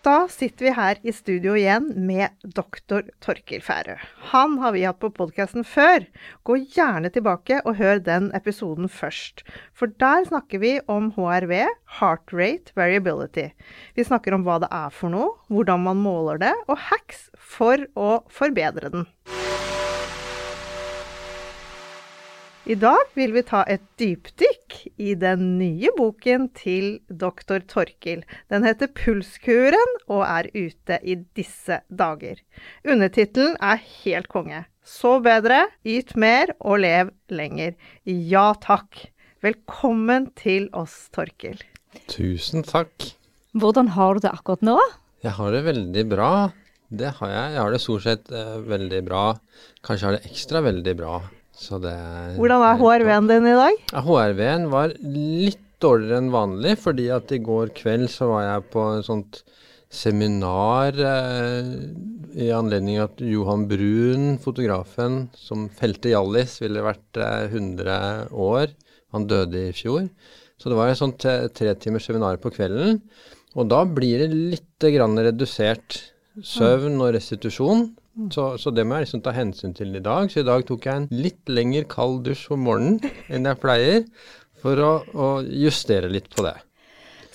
Da sitter vi her i studio igjen med doktor Torkil Færø. Han har vi hatt på podkasten før. Gå gjerne tilbake og hør den episoden først. For der snakker vi om HRV, heart rate variability. Vi snakker om hva det er for noe, hvordan man måler det, og hacks for å forbedre den. I dag vil vi ta et dypdykk i den nye boken til doktor Torkil. Den heter Pulskuren og er ute i disse dager. Undertittelen er helt konge. Så bedre, yt mer og lev lenger. Ja takk. Velkommen til oss, Torkil. Tusen takk. Hvordan har du det akkurat nå? Jeg har det veldig bra. Det har jeg. Jeg har det stort sett eh, veldig bra. Kanskje har det ekstra veldig bra. Så det Hvordan er HRV-en din i dag? HRV-en var litt dårligere enn vanlig, fordi at i går kveld så var jeg på et sånt seminar eh, i anledning at Johan Brun, fotografen som felte Hjallis, ville vært eh, 100 år. Han døde i fjor. Så det var et sånt tre, tre timers seminar på kvelden. Og da blir det litt grann redusert søvn og restitusjon. Så, så, det må jeg liksom ta hensyn til i dag. Så i dag tok jeg en litt lengre kald dusj om morgenen enn jeg pleier, for å, å justere litt på det.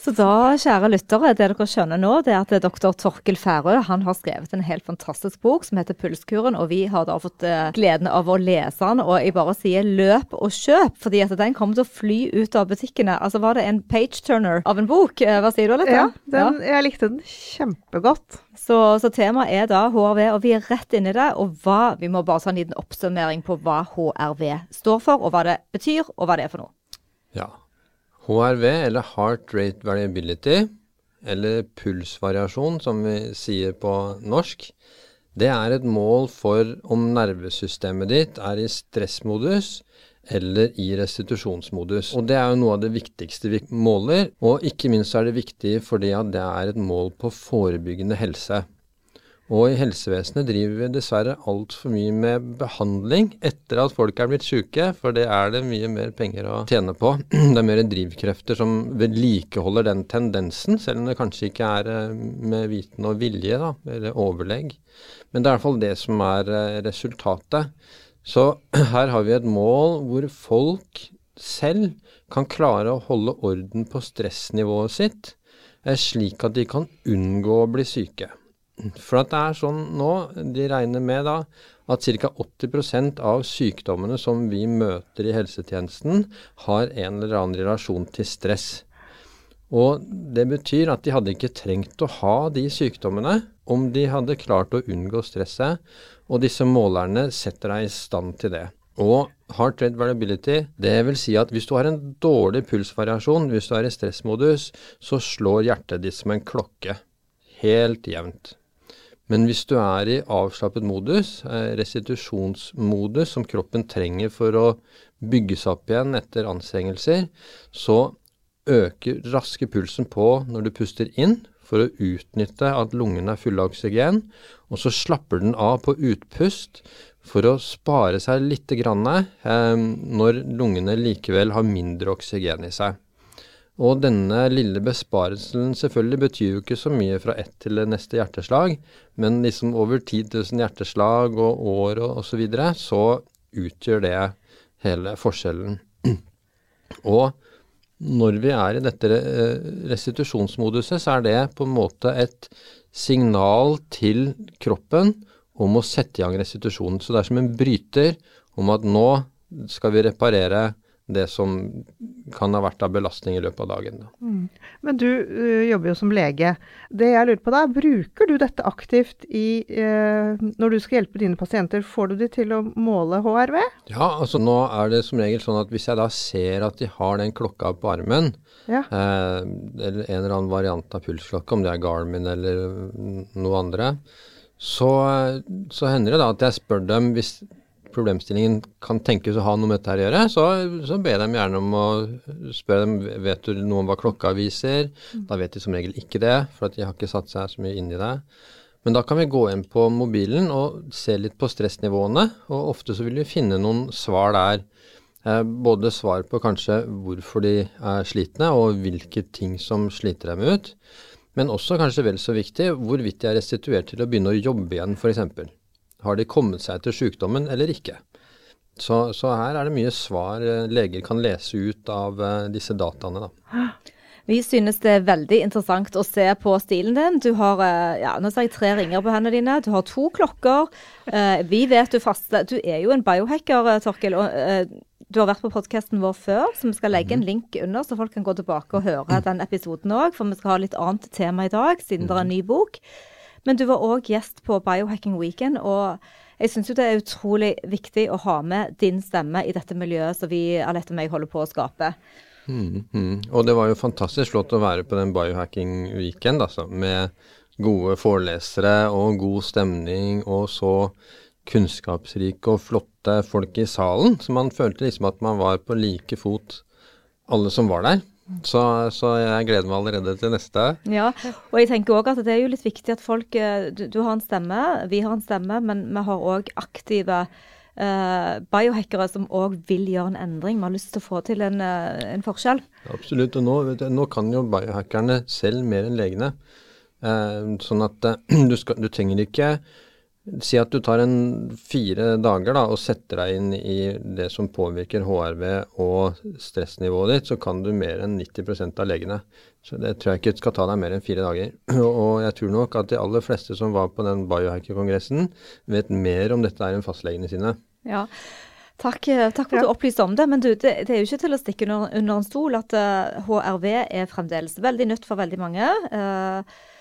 Så da, kjære lyttere, det dere skjønner nå, det er at doktor Torkel Færø han har skrevet en helt fantastisk bok som heter Pulskuren, og vi har da fått uh, gleden av å lese den. Og jeg bare sier løp og kjøp, fordi at den kommer til å fly ut av butikkene. Altså var det en page-turner av en bok? Uh, hva sier du, Alette? Ja, den, ja, jeg likte den kjempegodt. Så, så, temaet er da HRV, og vi er rett inni i det. Og hva, vi må bare ta en liten oppsummering på hva HRV står for, og hva det betyr, og hva det er for noe. Ja, HRV, eller Heart Rate Variability, eller pulsvariasjon som vi sier på norsk, det er et mål for om nervesystemet ditt er i stressmodus eller i restitusjonsmodus. Og det er jo noe av det viktigste vi måler, og ikke minst er det viktig fordi at det er et mål på forebyggende helse. Og i helsevesenet driver vi dessverre altfor mye med behandling etter at folk er blitt syke, for det er det mye mer penger å tjene på. Det er mer drivkrefter som vedlikeholder den tendensen, selv om det kanskje ikke er eh, med viten og vilje, da, eller overlegg. Men det er i hvert fall det som er eh, resultatet. Så her har vi et mål hvor folk selv kan klare å holde orden på stressnivået sitt, eh, slik at de kan unngå å bli syke. For at det er sånn nå, de regner med da at ca. 80% av sykdommene som vi møter i helsetjenesten, har en eller annen relasjon til stress. Og det betyr at de hadde ikke trengt å ha de sykdommene om de hadde klart å unngå stresset, og disse målerne setter deg i stand til det. Og hard rate variability, det vil si at hvis du har en dårlig pulsvariasjon, hvis du er i stressmodus, så slår hjertet ditt som en klokke. Helt jevnt. Men hvis du er i avslappet modus, eh, restitusjonsmodus, som kroppen trenger for å bygge seg opp igjen etter anstrengelser, så øker raske pulsen på når du puster inn for å utnytte at lungene er fulle av oksygen, og så slapper den av på utpust for å spare seg litt grann, eh, når lungene likevel har mindre oksygen i seg. Og denne lille besparelsen selvfølgelig betyr jo ikke så mye fra ett til det neste hjerteslag, men liksom over 10 000 hjerteslag og år og osv., så, videre, så utgjør det hele forskjellen. og når vi er i dette restitusjonsmoduset, så er det på en måte et signal til kroppen om å sette i gang restitusjonen. Så det er som en bryter om at nå skal vi reparere det som kan ha vært av belastning i løpet av dagen. Da. Mm. Men du uh, jobber jo som lege. Det jeg lurer på da, Bruker du dette aktivt i, uh, når du skal hjelpe dine pasienter? Får du de til å måle HRV? Ja, altså nå er det som regel sånn at hvis jeg da ser at de har den klokka på armen, ja. uh, eller en eller annen variant av pulsklokke, om det er Garmin eller noe andre, så, så hender det da at jeg spør dem hvis problemstillingen kan tenkes å ha noe med dette her å gjøre, så, så ber dem gjerne om å spørre dem vet du noe om hva klokka viser. Mm. Da vet de som regel ikke det, for de har ikke satt seg så mye inn i det. Men da kan vi gå inn på mobilen og se litt på stressnivåene, og ofte så vil vi finne noen svar der. Eh, både svar på kanskje hvorfor de er slitne, og hvilke ting som sliter dem ut. Men også kanskje vel så viktig hvorvidt de er restituert til å begynne å jobbe igjen, f.eks. Har de kommet seg til sykdommen eller ikke? Så, så, her er det mye svar eh, leger kan lese ut av uh, disse dataene. Da. Vi synes det er veldig interessant å se på stilen din. Du har uh, ja, nå ser jeg tre ringer på hendene dine. Du har to klokker. Vi vet du faste Du er jo en biohacker, Torkel. og du har vært på podkasten vår før, så vi skal legge en mhm. link under, så folk kan gå tilbake og høre den episoden òg. For vi skal ha litt annet tema i dag, siden det er en ny bok. Men du var òg gjest på Biohacking Weekend, og jeg syns jo det er utrolig viktig å ha med din stemme i dette miljøet som vi Alette og meg holder på å skape. Mm, mm. Og det var jo fantastisk flott å være på den Biohacking Weekend, altså. Med gode forelesere og god stemning og så kunnskapsrike og flotte folk i salen. Så man følte liksom at man var på like fot, alle som var der. Så, så, jeg gleder meg allerede til neste. Ja, og jeg tenker òg at det er jo litt viktig at folk eh, du, du, har en stemme, vi har en stemme, men vi har òg aktive uh, biohackere som òg vil gjøre en endring. Vi har lyst til å få til en, uh, en forskjell. Absolutt. Og nå, du, nå, kan jo biohackerne selv mer enn legene. Uh, sånn at du, skal, du trenger ikke Si at du tar en fire dager da, og setter deg inn i det som påvirker HRV og stressnivået ditt, så kan du mer enn 90% av legene. Så det tror jeg ikke skal ta deg mer enn fire dager. Og jeg tror nok at de aller fleste som var på den biohacker-kongressen, vet mer om dette enn fastlegene sine. Ja. Takk, takk, for at du opplyste om det. Men du, det, det, er jo ikke til å stikke under, under en stol at uh, eh, HRV er fremdeles veldig nytt for veldig mange. Uh,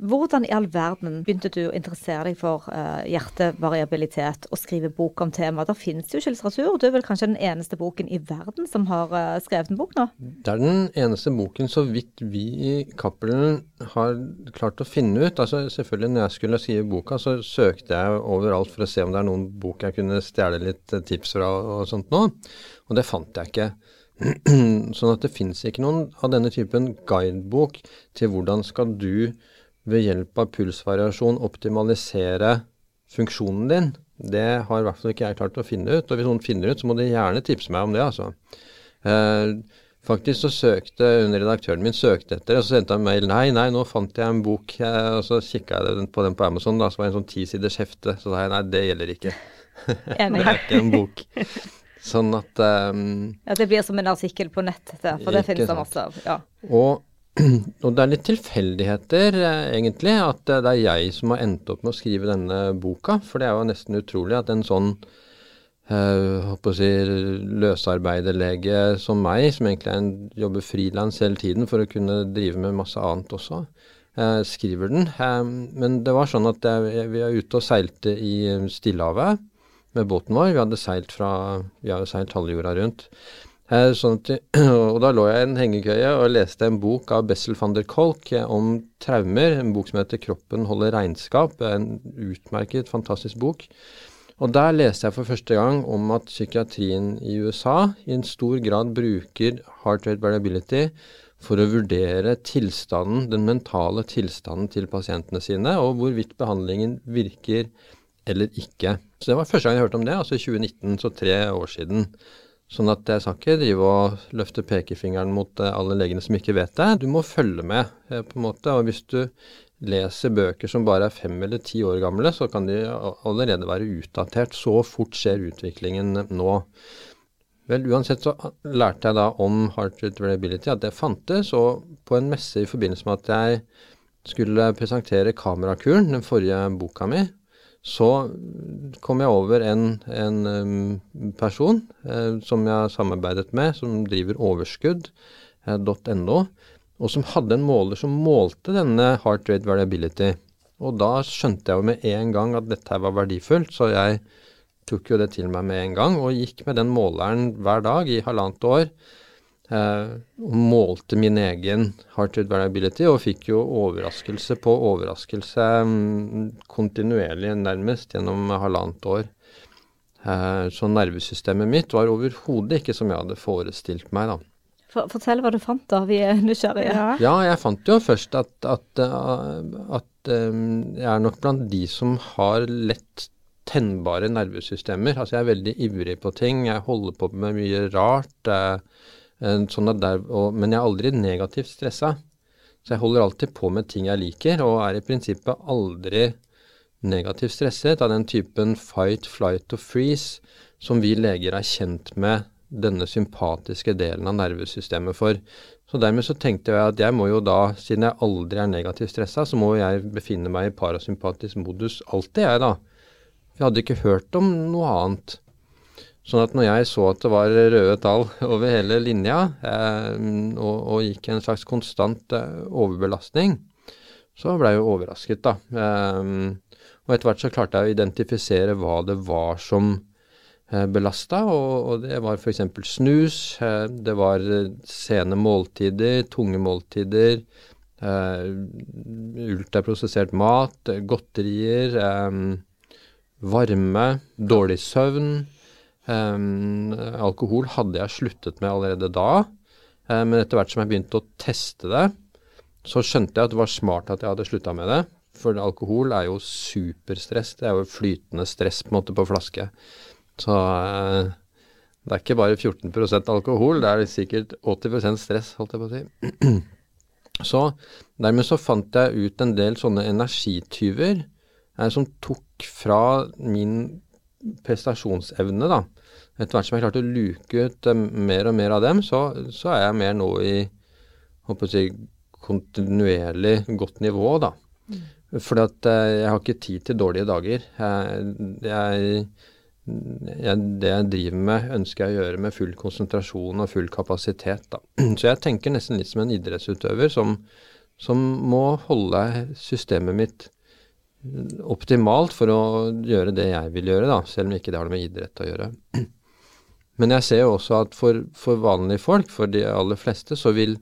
hvordan i all verden begynte du å interessere deg for uh, hjertevariabilitet og skrive bok om temaet? Det finnes jo ikke litteratur. Du er vel kanskje den eneste boken i verden som har uh, skrevet en bok nå? Det er den eneste boken så vidt vi i Cappelen har klart å finne ut. Altså selvfølgelig Når jeg skulle skrive boka, så søkte jeg overalt for å se om det er noen bok jeg kunne stjele litt eh, tips fra og sånt nå. Og det fant jeg ikke. sånn at det fins ikke noen av denne typen guidebok til hvordan skal du ved hjelp av pulsvariasjon optimalisere funksjonen din, det har i hvert fall ikke jeg klart å finne ut. Og hvis noen finner ut, så må de gjerne tipse meg om det, altså. Eh, faktisk så søkte redaktøren min søkte etter det, og så sendte han mail nei, nei, nå fant jeg en bok, eh, og så kikka jeg på den på Amazon, da, så var en sånn tisiders hefte. Så sa jeg nei, det gjelder ikke. det er ikke en bok. Sånn at um, Ja, det blir som en artikkel på nett, for det finnes det masse av. ja. Og og det er litt tilfeldigheter, eh, egentlig, at det er jeg som har endt opp med å skrive denne boka. For det er jo nesten utrolig at en sånn øh, si, løsarbeiderlege som meg, som egentlig en, jobber frilans hele tiden for å kunne drive med masse annet også, øh, skriver den. Men det var sånn at jeg, vi er ute og seilte i Stillehavet med båten vår. Vi hadde seilt fra Vi hadde seilt halve jorda rundt. Eh, sånn at, og da lå jeg i en hengekøye og leste en bok av Bessel van der Kolk om traumer. En bok som heter 'Kroppen holder regnskap'. En utmerket, fantastisk bok. Og der leste jeg for første gang om at psykiatrien i USA i en stor grad bruker heart rate variability for å vurdere tilstanden, den mentale tilstanden til pasientene sine, og hvorvidt behandlingen virker eller ikke. Så det var første gang jeg hørte om det, altså i 2019, så tre år siden. Sånn at jeg skal ikke drive og løfte pekefingeren mot eh, alle legene som ikke vet det. Du må følge med, eh, på en måte. Og hvis du leser bøker som bare er fem eller ti år gamle, så kan de allerede være utdatert. Så fort skjer utviklingen nå. Vel, uansett så lærte jeg da om heart rate variability, at det fantes. Og på en messe i forbindelse med at jeg skulle presentere Kamerakuren, den forrige boka mi, så kom jeg over en, en person eh, som jeg samarbeidet med, som driver overskudd.no, eh, og som hadde en måler som målte denne heart rate variability. Og da skjønte jeg jo med en gang at dette var verdifullt, så jeg tok jo det til meg med en gang og gikk med den måleren hver dag i halvannet år. Eh, og målte min egen heart rate variability og fikk jo overraskelse på overraskelse um, kontinuerlig, nærmest, gjennom halvannet år. Eh, så nervesystemet mitt var overhodet ikke som jeg hadde forestilt meg, da. Fortell hva du fant, da. Vi er nysgjerrige. Ja, ja jeg fant jo først at, at, at, at um, jeg er nok blant de som har lett tennbare nervesystemer. Altså jeg er veldig ivrig på ting, jeg holder på med mye rart. Eh, sånn der, og, men jeg er aldri negativt stressa. Så jeg holder alltid på med ting jeg liker, og er i prinsippet aldri negativt stresset av den typen fight, flight og freeze som vi leger er kjent med denne sympatiske delen av nervesystemet for. Så dermed så tenkte jeg at jeg må jo da, siden jeg aldri er negativt stressa, så må jeg befinne meg i parasympatisk modus alltid, jeg da. Jeg hadde ikke hørt om noe annet. Sånn at når jeg så at det var røde tall over hele linja, eh, og, og, gikk en slags konstant eh, overbelastning, så ble jeg jo overrasket, da. Eh, og etter hvert så klarte jeg å identifisere hva det var som eh, belasta, og, og, det var f.eks. snus, eh, det var sene måltider, tunge måltider, eh, ultraprosessert mat, godterier. Eh, varme, dårlig søvn. Um, alkohol hadde jeg sluttet med allerede da, um, men etter hvert som jeg begynte å teste det, så skjønte jeg at det var smart at jeg hadde slutta med det. For alkohol er jo superstress. Det er jo flytende stress på en måte på flaske. Så uh, det er ikke bare 14% alkohol, det er sikkert 80% stress, holdt jeg på å si. så dermed så fant jeg ut en del sånne energityver eh, som tok fra min prestasjonsevne, da. Etter hvert som jeg klarte å luke ut eh, mer og mer av dem, så, så er jeg mer nå i håper si, kontinuerlig godt nivå, da. Mm. Fordi at eh, jeg har ikke tid til dårlige dager. Jeg, jeg, jeg, det jeg driver med, ønsker jeg å gjøre med full konsentrasjon og full kapasitet. Da. Så jeg tenker nesten litt som en idrettsutøver som, som må holde systemet mitt optimalt for å gjøre det jeg vil gjøre, da, selv om ikke det har noe med idrett å gjøre. Men jeg ser jo også at for, for vanlige folk, for de aller fleste, så vil,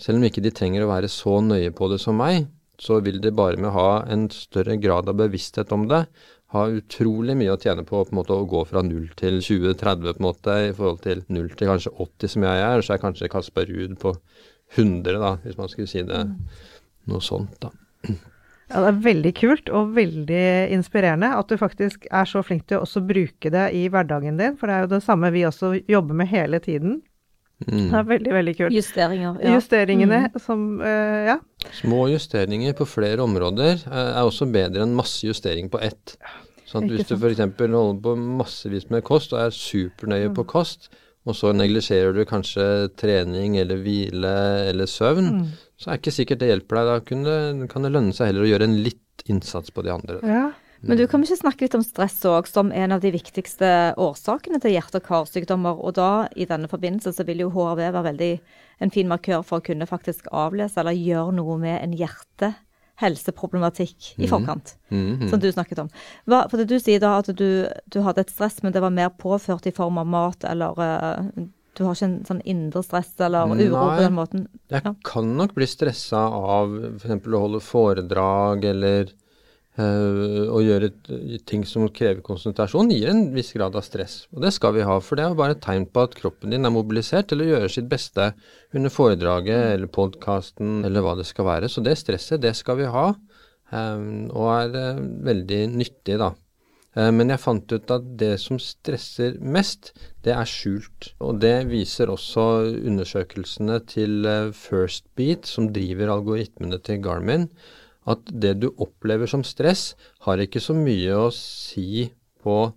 selv om ikke de trenger å være så nøye på det som meg, så vil det bare med å ha en større grad av bevissthet om det, ha utrolig mye å tjene på på en måte å gå fra 0 til 20-30 på en måte, i forhold til 0 til kanskje 80 som jeg er, så er kanskje Kasper Ruud på 100, da, hvis man skulle si det mm. noe sånt, da. Ja, Det er veldig kult og veldig inspirerende at du faktisk er så flink til å også bruke det i hverdagen din. For det er jo det samme vi også jobber med hele tiden. Mm. Det er veldig, veldig kult. Justeringer. Ja. Justeringene mm. som uh, Ja. Små justeringer på flere områder er også bedre enn masse justering på ett. Sånn at hvis du f.eks. holder på massevis med kost og er supernøye mm. på kost, og så neglisjerer du kanskje trening eller hvile eller søvn, mm så er det ikke sikkert det hjelper deg. Da kunne, kan det lønne seg heller å gjøre en litt innsats på de andre. Ja. Men du kan vi ikke snakke litt om stress òg, som en av de viktigste årsakene til hjerte- og karsykdommer. Og da, i denne forbindelse, så vil jo HRV være veldig en fin markør for å kunne faktisk avlese eller gjøre noe med en hjertehelseproblematikk i mhm. forkant, mm Mm, som du snakket om. Hva, for Du sier da at du, du, hadde et stress, men det var mer påført i form av mat eller uh, du har ikke en sånn indre stress eller uro Nei, på den måten? Jeg ja. kan nok bli stressa av f.eks. å holde foredrag eller å gjøre ting som krever konsentrasjon, gir en viss grad av stress. Og det skal vi ha, for det er bare et tegn på at kroppen din er mobilisert til å gjøre sitt beste under foredraget eller podkasten eller hva det skal være. Så det stresset, det skal vi ha, um, og er uh, veldig nyttig, da. Eh, men jeg fant ut at det som stresser mest, det er skjult. Og det viser også undersøkelsene til eh, First Beat, som driver algoritmene til Garmin, at det du opplever som stress, har ikke så mye å si på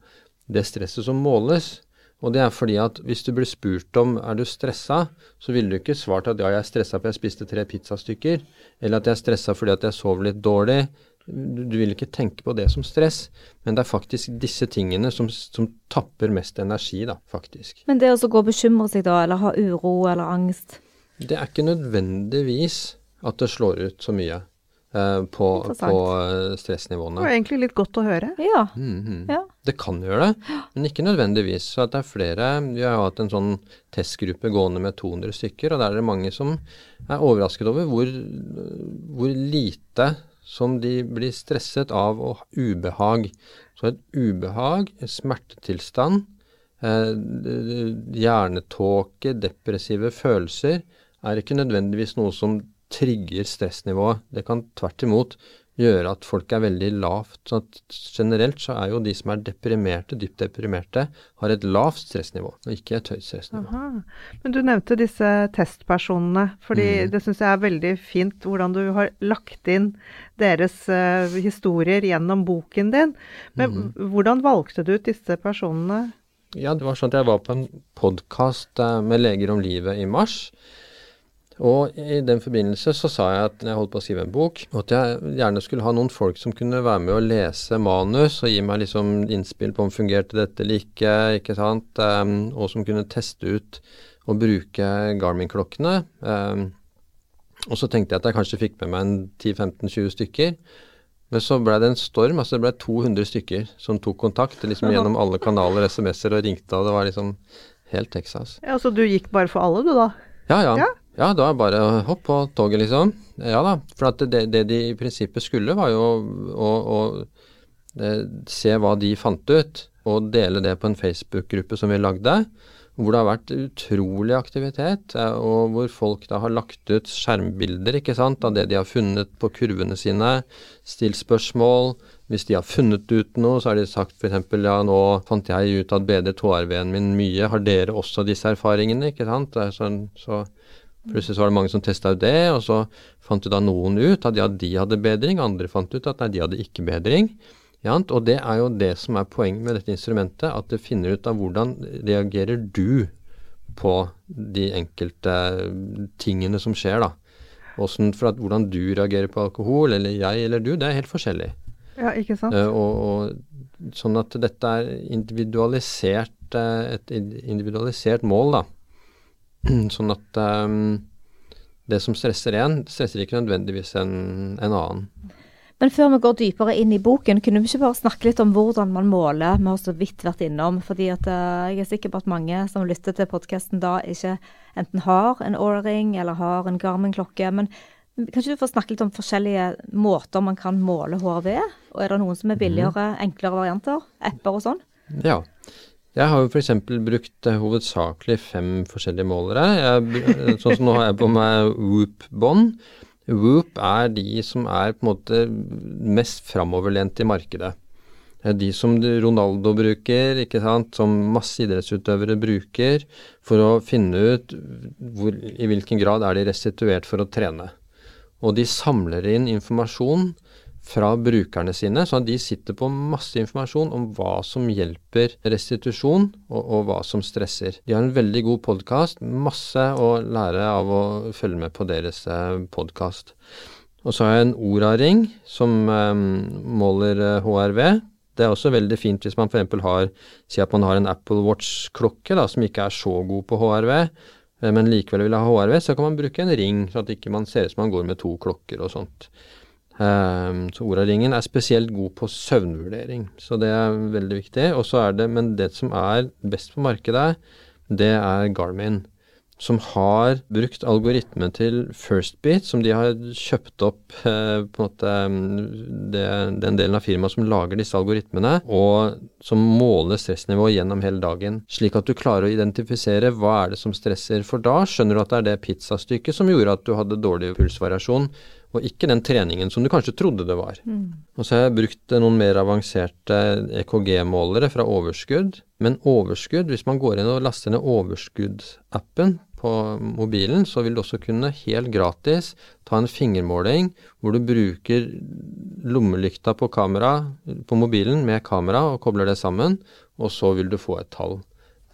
det stresset som måles. Og det er fordi at hvis du blir spurt om er du stressa, så ville du ikke svart at ja, jeg er stressa fordi jeg spiste tre pizzastykker, eller at jeg er stressa fordi at jeg sov litt dårlig, du, du vil ikke tenke på det som stress, men det er faktisk disse tingene som, som tapper mest energi, da, faktisk. Men det å gå og bekymre seg da, eller ha uro eller angst Det er ikke nødvendigvis at det slår ut så mye på, Interessant. på stressnivåene. Det var egentlig litt godt å høre. Ja. Mhm. ja. Det kan gjøre det, men ikke nødvendigvis. Så at det er flere Vi har jo hatt en sånn testgruppe gående med 200 stykker, og der er det mange som er overrasket over hvor, hvor lite som de blir stresset av og ubehag. Så et ubehag, en smertetilstand, eh, hjernetåke, depressive følelser, er ikke nødvendigvis noe som trigger stressnivået. Det kan tvert imot gjøre at folk er veldig lavt. Så at generelt så er jo de som er deprimerte, dypt deprimerte, har et lavt stressnivå, og ikke et høyt stressnivå. Aha. Men du nevnte disse testpersonene, fordi Mm. det syns jeg er veldig fint hvordan du har lagt inn deres uh, historier gjennom boken din. Men Mm. hvordan valgte du ut disse personene? Ja, det var sånn at jeg var på en podkast med Leger om livet i mars. Og i den forbindelse så sa jeg at jeg holdt på å skrive en bok, at jeg gjerne skulle ha noen folk som kunne være med å lese manus og gi meg liksom innspill på om fungerte dette eller ikke, ikke sant, um, og som kunne teste ut og bruke Garmin-klokkene. Um, og så tenkte jeg at jeg kanskje fikk med meg en 10-15-20 stykker. Men så ble det en storm, altså det ble 200 stykker som tok kontakt liksom gjennom alle kanaler, SMS-er og ringte, og det var liksom helt Texas. Ja, Så du gikk bare for alle, du da? Ja, ja. Ja. Ja, da er bare hopp på toget, liksom. Ja da. For det, det de i prinsippet skulle, var jo å, å, eh, se hva de fant ut, og dele det på en Facebook-gruppe som vi lagde. Hvor det har vært utrolig aktivitet, eh, og hvor folk da har lagt ut skjermbilder ikke sant, av det de har funnet på kurvene sine, stilt spørsmål. Hvis de har funnet ut noe, så har de sagt f.eks.: Ja, nå fant jeg ut at bedre HRV-en min mye. Har dere også disse erfaringene? Ikke sant? Det sånn, så Plutselig så var det mange som testa ut det, og så fant jo da noen ut at ja, de hadde bedring, andre fant ut at nei, de hadde ikke bedring. Ja, og det er jo det som er poenget med dette instrumentet, at det finner ut av hvordan reagerer du på de enkelte tingene som skjer, da. Hvordan, for at hvordan du reagerer på alkohol, eller jeg eller du, det er helt forskjellig. Ja, ikke sant? Eh, og, og sånn at dette er individualisert, eh, et individualisert mål, da. Sånn at um, det som stresser én, stresser ikke nødvendigvis en, en annen. Men før vi går dypere inn i boken, kunne vi ikke bare snakke litt om hvordan man måler? Vi har så vidt vært innom, fordi at uh, jeg er sikker på at mange som lytter til podkasten da, ikke enten har en Aura-ring eller har en Garmin-klokke. Men kan ikke du få snakke litt om forskjellige måter man kan måle HRV? Og er det noen som er billigere, enklere varianter? Apper og sånn? Ja. Jeg har jo f.eks. brukt eh, hovedsakelig fem forskjellige målere. Jeg, sånn som nå har jeg på meg Whoop-bånd. Whoop er de som er på en måte mest framoverlent i markedet. Det De som Ronaldo bruker, ikke sant, som masse idrettsutøvere bruker for å finne ut hvor, i hvilken grad er de restituert for å trene. Og de samler inn informasjon fra brukerne sine, så de sitter på masse informasjon om hva som hjelper restitusjon, og, og hva som stresser. De har en veldig god podkast, masse å lære av å følge med på deres eh, podkast. Og så har jeg en Ora-ring som um, måler eh, HRV. Det er også veldig fint hvis man f.eks. har Si at man har en Apple Watch-klokke som ikke er så god på HRV, eh, men likevel vil ha HRV, så kan man bruke en ring, så at ikke man ser ut som man går med to klokker og sånt. Ehm, så Oraringen er spesielt god på søvnvurdering, så det er veldig viktig. Og så er det, Men det som er best på markedet, det er Garmin, som har brukt algoritmen til Firstbeat, som de har kjøpt opp eh, på en måte mm, det, den delen av firmaet som lager disse algoritmene, og som måler stressnivået gjennom hele dagen, slik at du klarer å identifisere hva er det som stresser. For da skjønner du at det er det pizzastykket som gjorde at du hadde dårlig pulsvariasjon, og ikke den treningen som du kanskje trodde det var. Og så har jeg brukt eh, noen mer avanserte EKG-målere fra overskudd. Men overskudd, hvis man går inn og laster ned overskuddsappen på mobilen, så vil du også kunne helt gratis ta en fingermåling hvor du bruker lommelykta på kamera på mobilen med kamera og kobler det sammen, og så vil du få et tall.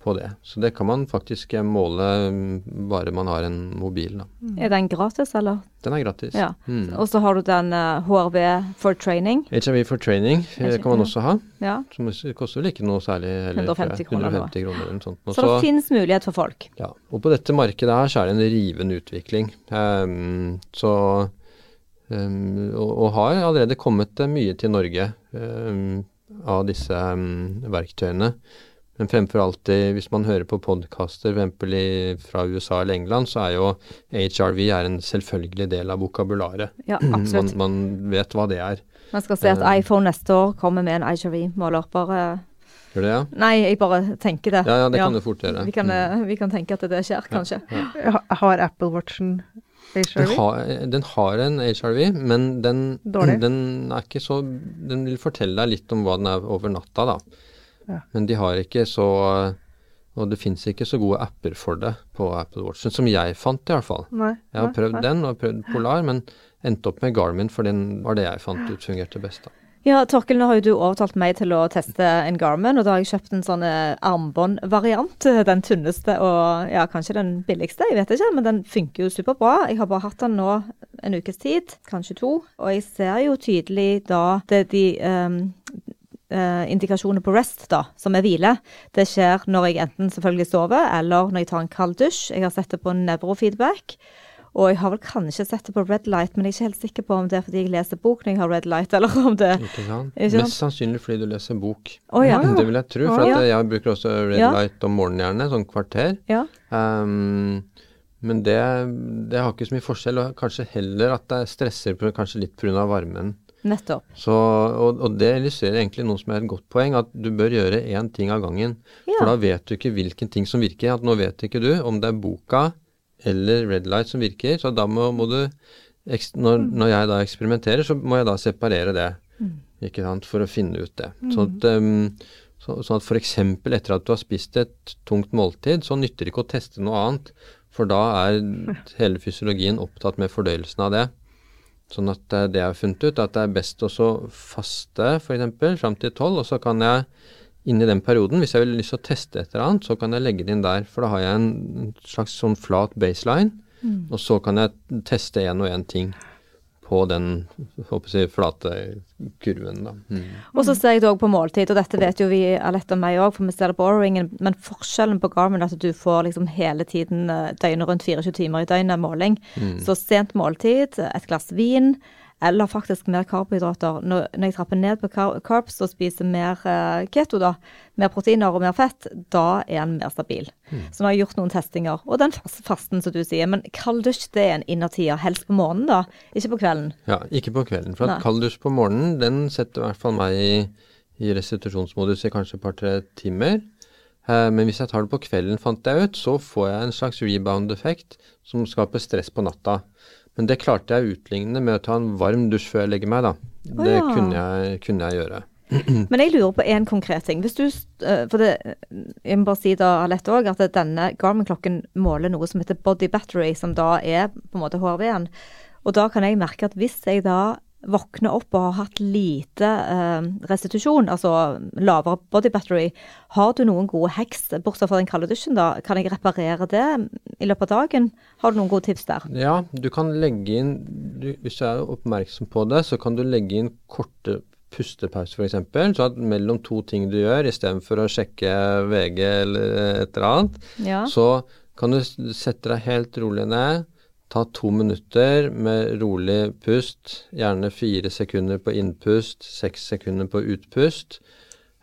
På det. Så det kan man faktisk eh, måle mm, bare man har en mobil. Da. Er den gratis, eller? Den er gratis. Ja. Mm. Og så har du den uh, HRV for training. HRV for training HRV. kan man også ha. Ja. Som koster vel ikke noe særlig. Heller, 150 kroner 150 kroner eller noe sånt. Også, Så det finnes mulighet for folk. Ja, og på dette markedet her så er det en rivende utvikling. Um, så um, og, og har allerede kommet eh, mye til Norge um, av disse verktøyene. Men fremfor alt hvis man hører på podkaster f.eks. fra USA eller England, så er jo HRV er en selvfølgelig del av vokabularet. Ja, absolutt. man vet hva det er. Man skal se at Eh. iPhone neste år kommer med en HRV-måler. Bare Gjør det, ja? Nei, jeg bare tenker det. Ja, ja, det kan du fort gjøre. Vi kan, mm. vi kan tenke at det skjer, kanskje. Ja. Har Apple Watchen Den HRV? har, den har en HRV, men den, den er ikke så Den vil fortelle deg litt om hva den er over natta, da. Ja. Men de har ikke så Og det fins ikke så gode apper for det på Apple Watchen, som jeg fant i hvert fall. Nei. Jeg har nei, prøvd nei. den og prøvd Polar, men endte opp med Garmin, for den var det jeg fant ut fungerte best. da. Ja, Torkel, nå har jo du overtalt meg til å teste en Garmin, og da har jeg kjøpt en sånn eh, armbåndvariant. Den tynneste og ja, kanskje den billigste, jeg vet ikke, men den funker jo superbra. Jeg har bare hatt den nå en ukes tid, kanskje to, og jeg ser jo tydelig da det de ehm, eh, indikasjoner på rest, da, som er hvile. Det skjer når jeg enten selvfølgelig sover, eller når jeg tar en kald dusj. Jeg har sett det på nevrofeedback. Og jeg har vel kanskje sett det på red light, men jeg er ikke helt sikker på om det er fordi jeg leser bok når jeg har red light, eller om det Ikke sant? Ikke sant? Mest sannsynlig fordi du leser bok. Oh, ja. Det vil jeg tro, for Ja. at jeg bruker også Red Ja. Light om morgenen gjerne, sånn kvarter. ja. Um, men det, det har ikke så mye forskjell, og kanskje heller at det stresser på, kanskje litt pga. varmen. Nettopp. Så, og, og det illustrerer egentlig noe som er et godt poeng, at du bør gjøre én ting av gangen. Ja. For da vet du ikke hvilken ting som virker. At nå vet ikke du om det er boka eller Red Light som virker, så da må, må du når, når jeg da eksperimenterer, så må jeg da separere det. Ikke sant, for å finne ut det. Sånn at, um, så, sånn at f.eks. etter at du har spist et tungt måltid, så nytter det ikke å teste noe annet. For da er hele fysiologien opptatt med fordøyelsen av det. Sånn at det jeg har funnet ut, er at det er best å så faste f.eks. fram til tolv, og så kan jeg inn i den perioden, hvis jeg vil lyst til å teste et eller annet, så kan jeg legge det inn der. For da har jeg en slags sånn flat baseline, og så kan jeg teste én og én ting på den jeg, flate kurven. Da. Mm. Og så ser jeg det òg på måltid, og dette vet jo vi Alette og meg òg, for vi ser det på O-ringen. men forskjellen på Garmin er at du får liksom hele tiden eh, døgnet rundt 24 timer i døgnet måling. Så sent måltid, et glass vin, eller faktisk mer karbohydrater. Når, når jeg trapper ned på car carbs og spiser mer eh, keto, da, mer proteiner og mer fett, da er den mer stabil. Så nå har jeg gjort noen testinger. Og den fas- fasten, som du sier. Men kald dusj, det er en innertier. Helst på morgenen, da, ikke på kvelden. Ja, ikke på kvelden. For at kald dusj på morgenen, den setter i hvert fall meg i, i restitusjonsmodus i kanskje et par-tre timer. Eh, men hvis jeg tar det på kvelden, fant jeg ut, så får jeg en slags rebound-effekt som skaper stress på natta. Men det klarte jeg å utligne med å ta en varm dusj før jeg legger meg, da. Å Det ja. kunne, jeg, kunne jeg gjøre. Men jeg lurer på én konkret ting. Hvis du, eh, for det, Jeg må bare si da, Alette òg, at denne Garmin-klokken måler noe som heter body battery, som da er på en måte HRV-en. Og da kan jeg merke at hvis jeg da våkner opp og har hatt lite eh, restitusjon, altså lavere body battery, har du noen gode heks, bortsett fra den kalde dusjen, da? Kan jeg reparere det i løpet av dagen? Har du noen gode tips der? Ja, du kan legge inn du, Hvis du er oppmerksom på det, så kan du legge inn korte pustepauser f.eks. Så at mellom to ting du gjør, istedenfor å sjekke VG eller et eller annet, Ja. så kan du sette deg helt rolig ned. Ta to minutter med rolig pust, gjerne fire sekunder på innpust, seks sekunder på utpust.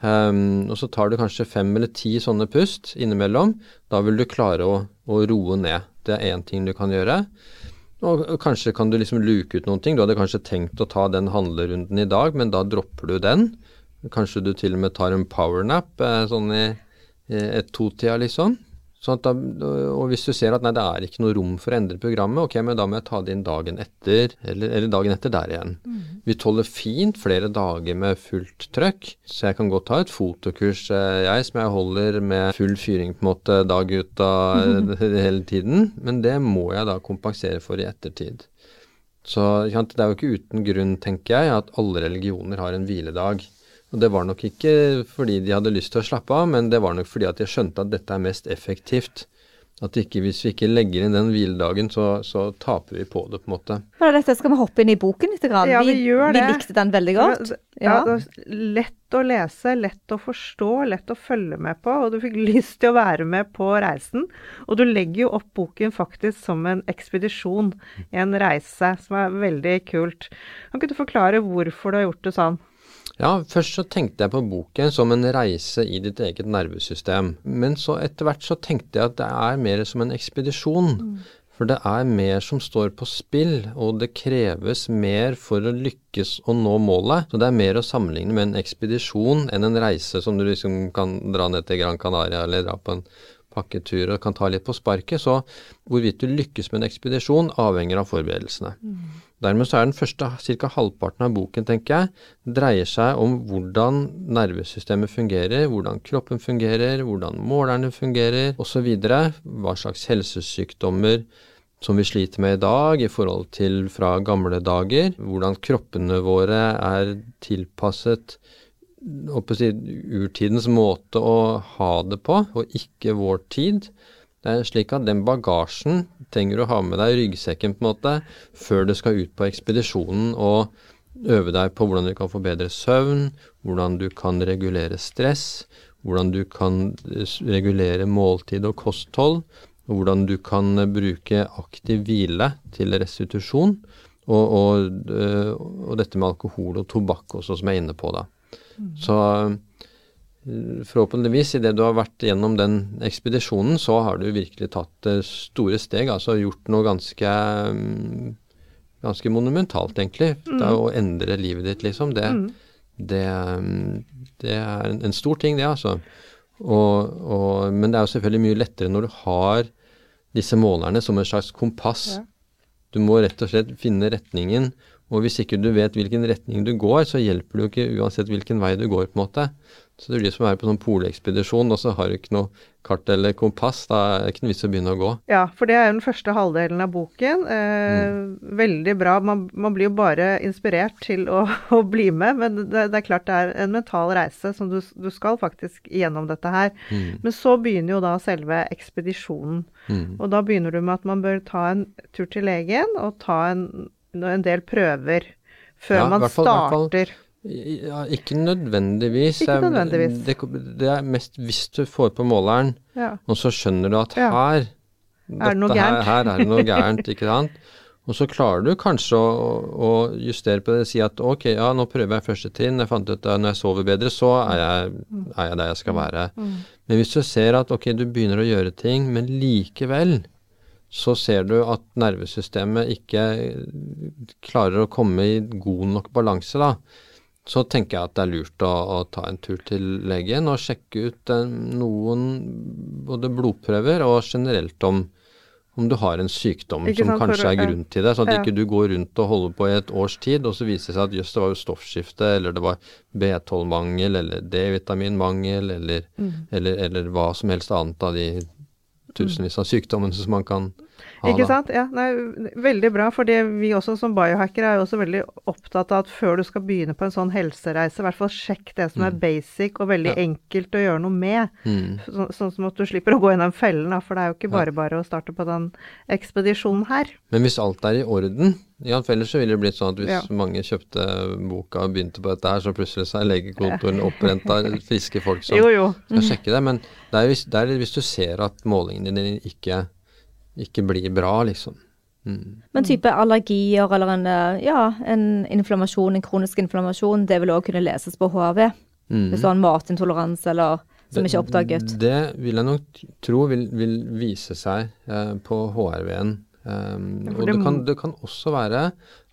Um, og så tar du kanskje fem eller ti sånne pust innimellom. Da vil du klare å, å roe ned. Det er én ting du kan gjøre. Og kanskje kan du liksom luke ut noen ting. Du hadde kanskje tenkt å ta den handlerunden i dag, men da dropper du den. Kanskje du til og med tar en powernap eh, sånn i, i et to-tida, liksom. Sånn da, og hvis du ser at nei, det er ikke noe rom for å endre programmet, ok, men da må jeg ta det inn dagen etter, eller, eller dagen etter der igjen. Vi tåler fint flere dager med fullt trøkk, så jeg kan godt ta et fotokurs, eh, jeg, som jeg holder med full fyring på en måte dag ut av hele tiden, men det må jeg da kompensere for i ettertid. Så det er jo ikke uten grunn, tenker jeg, at alle religioner har en hviledag. Og det var nok ikke fordi de hadde lyst til å slappe av, men det var nok fordi at de skjønte at dette er mest effektivt. At ikke, hvis vi ikke legger inn den hviledagen, så, så taper vi på det, på en måte. Men dette skal vi hoppe inn i boken litt? Grann. Ja, vi gjør det. Vi likte den veldig godt. Ja, ja. lett å lese, lett å forstå, lett å følge med på. Og du fikk lyst til å være med på reisen. Og du legger jo opp boken faktisk som en ekspedisjon, en reise, som er veldig kult. Kan ikke du forklare hvorfor du har gjort det sånn? Ja, først så tenkte jeg på boken som en reise i ditt eget nervesystem. Men så etter hvert så tenkte jeg at det er mer som en ekspedisjon. Mm. For det er mer som står på spill, og det kreves mer for å lykkes å nå målet. Så det er mer å sammenligne med en ekspedisjon enn en reise som du liksom kan dra ned til Gran Canaria eller dra på en pakketur og kan ta litt på sparket. Så hvorvidt du lykkes med en ekspedisjon, avhenger av forberedelsene. Mm. Dermed så er den første ca. halvparten av boken, tenker jeg, dreier seg om hvordan nervesystemet fungerer, hvordan kroppen fungerer, hvordan målerne fungerer osv. Hva slags helsesykdommer som vi sliter med i dag i forhold til fra gamle dager. Hvordan kroppene våre er tilpasset si, urtidens måte å ha det på, og ikke vår tid. Det er slik at den bagasjen trenger du å ha med deg i ryggsekken på en måte før du skal ut på ekspedisjonen og øve deg på hvordan du kan få bedre søvn, hvordan du kan regulere stress, hvordan du kan regulere måltid og kosthold, og hvordan du kan bruke aktiv hvile til restitusjon, og, og, øh, og dette med alkohol og tobakk også, som jeg er inne på da. Så eh, forhåpentligvis, idet du har vært gjennom den ekspedisjonen, så har du virkelig tatt eh, store steg. Altså gjort noe ganske mm, ganske monumentalt, egentlig. Mm. Det å endre livet ditt, liksom. Det, mm. det, mm, det er en, en, stor ting, det, altså. Og, og, men det er jo selvfølgelig mye lettere når du har disse målerne som et slags kompass. Ja. Du må rett og slett finne retningen og hvis ikke du vet hvilken retning du går, så hjelper det jo ikke uansett hvilken vei du går, på en måte. Så det blir som å være på sånn polekspedisjon, og så har du ikke noe kart eller kompass. Da er det ikke noe vits å begynne å gå. Ja, for det er jo den første halvdelen av boken. Eh, mm. Veldig bra. Man, man, blir jo bare inspirert til å, å bli med, men det, det, er klart det er en mental reise som du, du skal faktisk gjennom dette her. Mm. Men så begynner jo da selve ekspedisjonen. Mm. Og da begynner du med at man bør ta en tur til legen og ta en en del prøver før ja, man fall, starter. Ja, ikke nødvendigvis. Ikke nødvendigvis. Det, det, er mest hvis du får på måleren, ja. og så skjønner du at her er det noe gærent. Her, her er det noe gærent, ikke sant. Og så klarer du kanskje å, å, justere på det, og si at ok, ja, nå prøver jeg første trinn, jeg fant ut at når jeg sover bedre, så er jeg, er jeg der jeg skal være. Mm. Men hvis du ser at ok, du begynner å gjøre ting, men likevel så ser du at nervesystemet ikke klarer å komme i god nok balanse, da. Så tenker jeg at det er lurt å, å ta en tur til legen og sjekke ut eh, noen både blodprøver og generelt om, om du har en sykdom som kanskje er grunn til det, sånn at ja. ikke du går rundt og holder på i et års tid, og så viser det seg at jøss, det var jo stoffskifte, eller det var B12-mangel, eller D-vitaminmangel, eller, mm. eller, eller, hva som helst annet av de tusenvis av sykdommene som man kan ikke sant? Ja, nei, veldig bra. For vi også som biohackere er jo også veldig opptatt av at før du skal begynne på en sånn helsereise, i hvert fall sjekk det som mm. er basic og veldig ja. enkelt å gjøre noe med. Mm. Så, sånn som at du slipper å gå gjennom fellen, da, for det er jo ikke bare bare å starte på den ekspedisjonen her. Men hvis alt er i orden, ja, for ellers så ville det blitt sånn at hvis ja. mange kjøpte boka og begynte på dette her, så plutselig så er legekontoren oppbrent av friske folk som jo, jo. skal mm. sjekke det. Men det er, hvis, det er hvis du ser at målingene dine ikke ikke blir bra, liksom. Mm. Men type allergier eller en, eh, ja, en inflammasjon, en kronisk inflammasjon, det vil òg kunne leses på HRV? Mm. Hvis du har en matintoleranse eller som det, ikke er oppdaget? Det vil jeg nok tro vil, vil vise seg eh, på HRV-en. Um, ja, og det kan, det kan, også være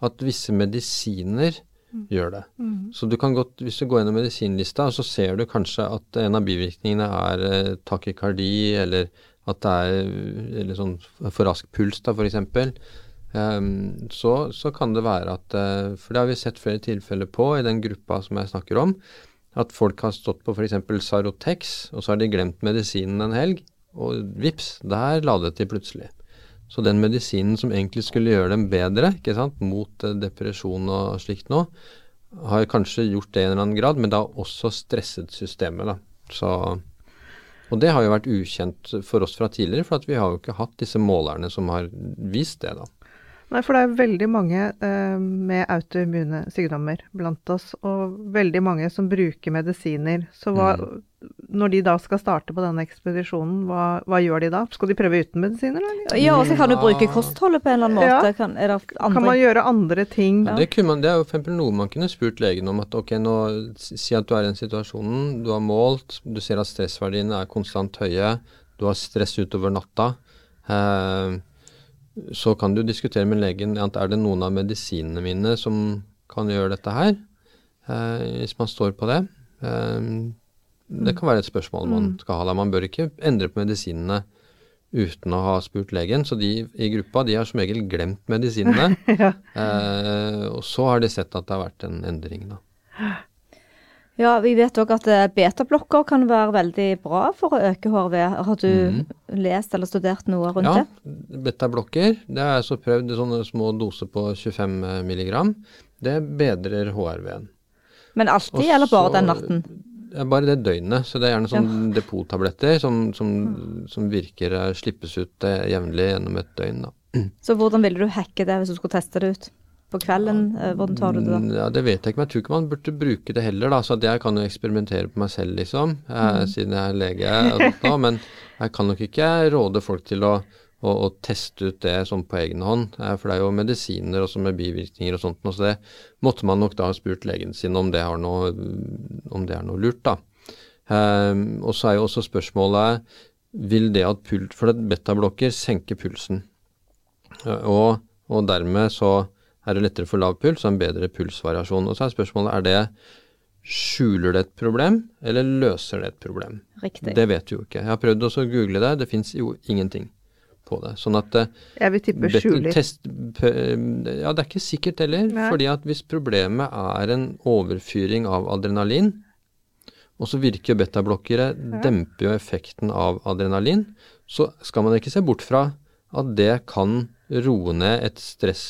at visse medisiner mm. gjør det. Mm. Så du kan godt, hvis du går gjennom medisinlista, så ser du kanskje at en av bivirkningene er eh, takykardi eller at det er eller sånn for rask puls, da, f.eks. Um, ehm, så, så kan det være at uh, For det har vi sett flere tilfeller på i den gruppa som jeg snakker om. At folk har stått på f.eks. Sarotex, og så har de glemt medisinen en helg. Og vips, der ladet de plutselig. Så den medisinen som egentlig skulle gjøre dem bedre ikke sant, mot uh, depresjon og slikt nå, har kanskje gjort det i en eller annen grad, men det har også stresset systemet. da. Så, og det har jo vært ukjent for oss fra tidligere, for vi har jo ikke hatt disse målerne som har vist det. da. Nei, for det er veldig mange eh, med autoimmune sykdommer blant oss, og veldig mange som bruker medisiner. Så hva, mm. når de da skal starte på denne ekspedisjonen, hva, hva, gjør de da? Skal de prøve uten medisiner? Eller? Ja, og så kan du bruke kostholdet på en eller annen måte. Ja. Kan, kan, man gjøre andre ting? Ja. Det, man, det, er jo for eksempel noe man kunne spurt legen om. at ok, nå Si at du er i en situasjon, du har målt, du ser at stressverdiene er konstant høye, du har stress utover natta. Eh, så kan du diskutere med legen at er det noen av medisinene mine som kan gjøre dette her, eh, hvis man står på det. Eh, det kan være et spørsmål man mm. skal ha der. Man bør ikke endre på medisinene uten å ha spurt legen. Så de i gruppa de har som regel glemt medisinene. ja. eh, og så har de sett at det har vært en endring, da. Ja, vi vet òg at eh, betablokker kan være veldig bra for å øke HRV. Har du mm. lest eller studert noe rundt ja, det? Ja, betablokker. Det har jeg så prøvd i sånne små doser på 25 mg. Det bedrer HRV-en. Men alltid, Også, eller bare den natten? Bare det døgnet. Så det er gjerne sånne ja. depottabletter som, som, mm. som, virker eh, slippes ut eh, jevnlig gjennom et døgn. Da. Så hvordan ville du hacke det hvis du skulle teste det ut? På kvelden? Eh, hvordan tar du det da? Mm, ja, Det vet jeg ikke, men jeg tror ikke man burde bruke det heller. da, så Jeg kan jo eksperimentere på meg selv, liksom, eh, mm. siden jeg er lege. Da, men jeg kan nok ikke råde folk til å, å, å teste ut det sånn på egen hånd. Eh, for det er jo medisiner også med bivirkninger og sånt. Så det måtte man nok da ha spurt legen sin om det, noe, om det er noe lurt, da. Um, og så er jo også spørsmålet vil det at pult, For betablokker senker pulsen. Og, og dermed så er det lettere for lav puls og en bedre pulsvariasjon. Og så er spørsmålet er det skjuler det et problem, eller løser det et problem? Riktig. Det vet du jo ikke. Jeg har prøvd også å google det, det fins jo ingenting på det. Sånn at eh, Jeg vil tippe skjuler. Test, ja, det er ikke sikkert heller. Nei. fordi at hvis problemet er en overfyring av adrenalin, og så virker betablokkere, ja. demper jo effekten av adrenalin, så skal man ikke se bort fra at det kan roe ned et stress,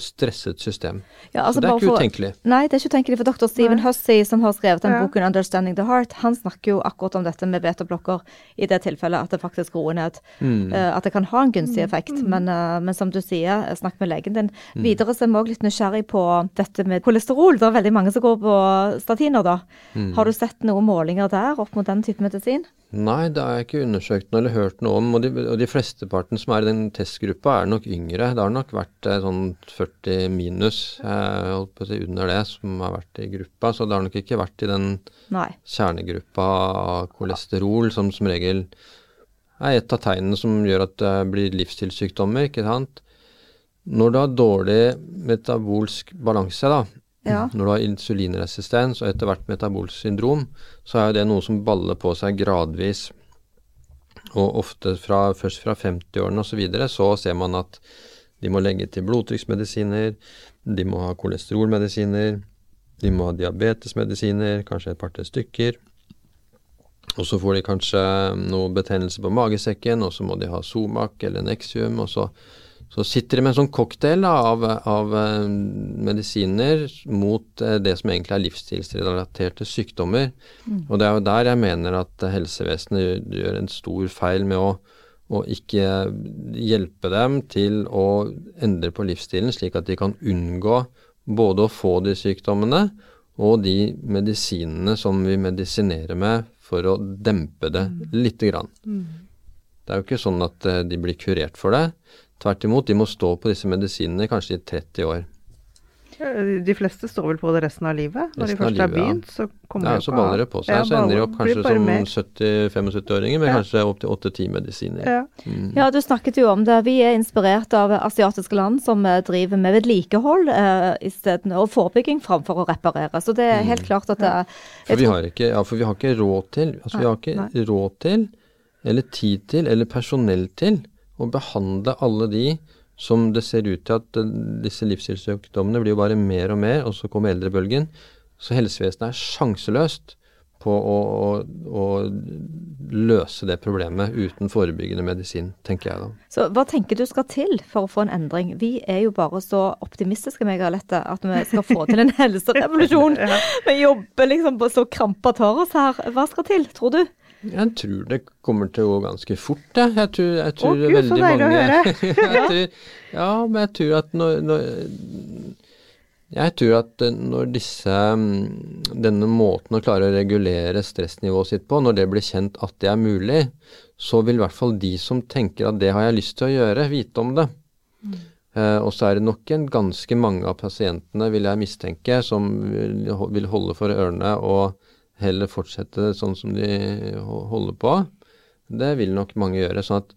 stresset system. Ja, altså så det er ikke for, utenkelig. Nei, det er ikke utenkelig. For dr. Stephen Hussey, som har skrevet den ja. boken 'Understanding the Heart', han snakker jo akkurat om dette med betablokker i det tilfellet at det faktisk roer ned. Mm. Uh, at det kan ha en gunstig effekt. Mm. Men, uh, men, som du sier, snakk med legen din. Mm. Videre så er vi òg litt nysgjerrig på dette med kolesterol. Det er veldig mange som går på statiner, da. Mm. Har du sett noen målinger der opp mot den type medisin? Nei, det har jeg ikke undersøkt noe eller hørt noe om. Og de, og de flesteparten som er i den testgruppa, er nok yngre. Det har nok vært eh, sånn 40 minus, eh, holdt på å si under det, som har vært i gruppa. Så det har nok ikke vært i den Nei. kjernegruppa av kolesterol, som som regel er et av tegnene som gjør at det blir livsstilssykdommer, ikke sant. Når du har dårlig metabolsk balanse, da, ja. Når du har insulinresistens og etter hvert metabolsk syndrom, så er det noe som baller på seg gradvis. Og ofte fra, først fra 50-årene osv. Så, videre, så ser man at de må legge til blodtrykksmedisiner, de må ha kolesterolmedisiner, de må ha diabetesmedisiner, kanskje et par-tre stykker. Og så får de kanskje noe betennelse på magesekken, og så må de ha Somac eller Nexium, og så så sitter de med en sånn cocktail da, av, av, eh, medisiner mot eh, det som egentlig er livsstilsrelaterte sykdommer. Mm. Og det er jo der jeg mener at helsevesenet gjør en stor feil med å, å ikke hjelpe dem til å endre på livsstilen, slik at de kan unngå både å få de sykdommene og de medisinene som vi medisinerer med for å dempe det mm. lite grann. Mm. Det er jo ikke sånn at eh, de blir kurert for det. Tvert imot, de må stå på disse medisinene kanskje i 30 år. De fleste står vel på det resten av livet? Når resten de først har begynt, så kommer ja, de så baller det på seg. Ja, så ender de opp kanskje som 70-75-åringer med ja. kanskje opptil 8-10 medisiner. Ja. Mm. ja. du snakket jo om det. Vi er inspirert av asiatiske land som eh, driver med vedlikehold eh, isteden, og forebygging framfor å reparere. Så det er helt mm. klart at det er for vi, har ikke, ja, for vi har ikke råd til, altså vi har ikke råd til, eller tid til, eller personell til å behandle alle de som det ser ut til at eh, disse livsstilssykdommene blir jo bare mer og mer, og så kommer eldrebølgen. Så helsevesenet er sjanseløst på å, å, å løse det problemet uten forebyggende medisin, tenker jeg da. Så hva tenker du skal til for å få en endring? Vi er jo bare så optimistiske, meg og Alette, at vi skal få til en helserevolusjon. Vi jobber liksom på så krampa tar oss her. Hva skal til, tror du? Jeg tror det kommer til å gå ganske fort, jeg. Jeg tror, jeg tror Å, Gud, så veldig mange å høre. jeg tror, Ja, men jeg tror at når, når Jeg tror at eh, når disse mm, Denne måten å klare å regulere stressnivået sitt på, når det blir kjent at det er mulig, så vil i hvert fall de som tenker at det har jeg lyst til å gjøre, vite om det. Eh, og så er det nok en ganske mange av pasientene, vil jeg mistenke, som vil holde for ørene og heller fortsette sånn som de holder på. Det vil nok mange gjøre. sånn at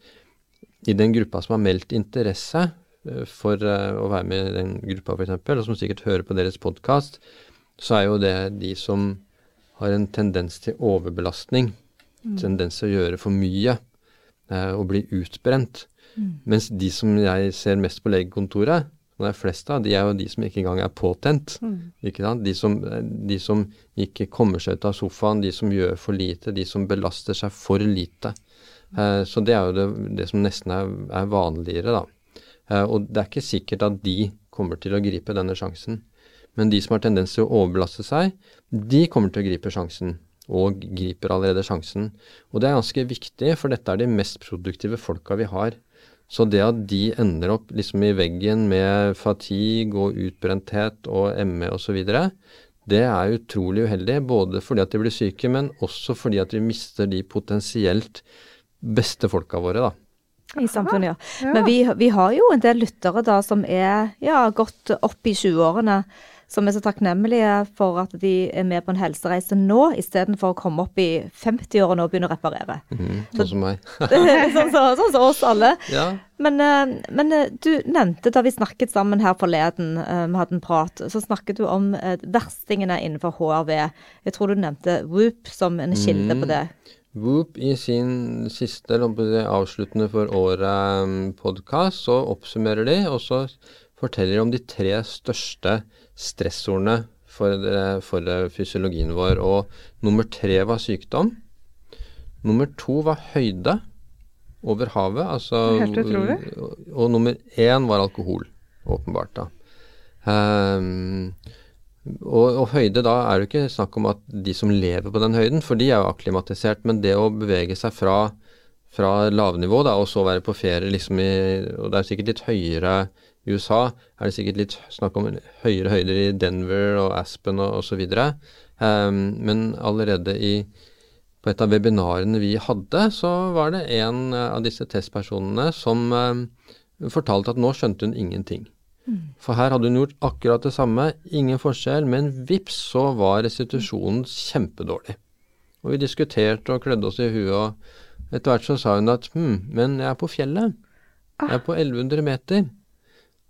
i den gruppa som har meldt interesse eh, for eh, å være med i den gruppa f.eks., og som sikkert hører på deres podkast, så er jo det de som har en tendens til overbelastning, tendens til å gjøre for mye eh, og bli utbrent. Mens de som jeg ser mest på legekontoret, som det er flest av, de er jo de som ikke engang er påtent. Sant? De som, de som ikke kommer seg ut av sofaen, de som gjør for lite, de som belaster seg for lite. Eh, så det er jo det, det som nesten er, er vanligere, da. Eh, og det er ikke sikkert at de kommer til å gripe denne sjansen. Men de som har tendens til å overbelaste seg, de kommer til å gripe sjansen. Og griper allerede sjansen. Og det er ganske viktig, for dette er de mest produktive folka vi har. Så det at de ender opp liksom i veggen med fatigue og utbrenthet og ME osv., det er utrolig uheldig. Både fordi at de blir syke, men også fordi at vi mister de potensielt beste folka våre, da. I samfunnet, ja. Ja. Men vi, vi har jo en del lyttere da som er ja, godt opp i 20-årene, som er så takknemlige for at de er med på en helsereise nå, istedenfor å komme opp i 50-årene og begynne å reparere. Mm, sånn som meg. sånn som så, så oss alle. ja. Men, eh, men eh, du nevnte da vi snakket sammen her forleden, eh, vi hadde en prat, så snakket du om eh, verstingene innenfor HRV. Jeg tror du nevnte Whoop som en kilde på det. Whoop i sin siste avsluttende for året-podkast, så oppsummerer de, og så forteller de om de tre største stressordene for, for eh, fysiologien vår. Og nummer tre var sykdom. Nummer to var høyde over havet. Altså, Helt utrolig. Og, og nummer én var alkohol, åpenbart. da. Um, og, og høyde, da er det ikke snakk om at de som lever på den høyden, for de er jo akklimatisert, men det å bevege seg fra, fra lavnivå da, og så være på ferie liksom i Og det er sikkert litt høyere i USA, er det sikkert litt snakk om høyere høyder i Denver og Aspen og osv. Um, men allerede i på et av webinarene vi hadde, så var det en eh, av disse testpersonene som um, fortalte at nå skjønte hun ingenting. For her hadde hun gjort akkurat det samme, ingen forskjell, men vips så var restitusjonen kjempedårlig. Og vi diskuterte og klødde oss i huet, og etter hvert så sa hun at hm, men jeg er på fjellet. Jeg er på 1100 meter.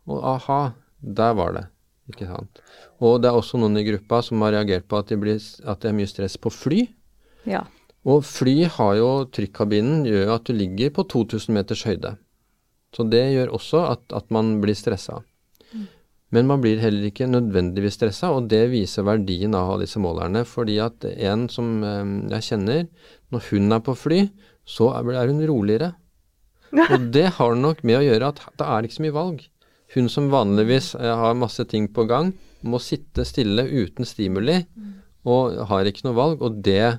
Og aha, der var det. Ikke sant. Og det er også noen i gruppa som har reagert på at det, blir, at det er mye stress på fly. Ja. Og fly har jo trykkabinen gjør at du ligger på 2000 meters høyde. Så det gjør også at, at man blir stressa. Men man blir heller ikke nødvendigvis stressa, og det viser verdien av disse målerne. Fordi at en som eh, jeg kjenner, når hun er på fly, så er hun roligere. Og det har nok med å gjøre at det er ikke så mye valg. Hun som vanligvis eh, har masse ting på gang, må sitte stille uten stimuli, og har ikke noe valg, og det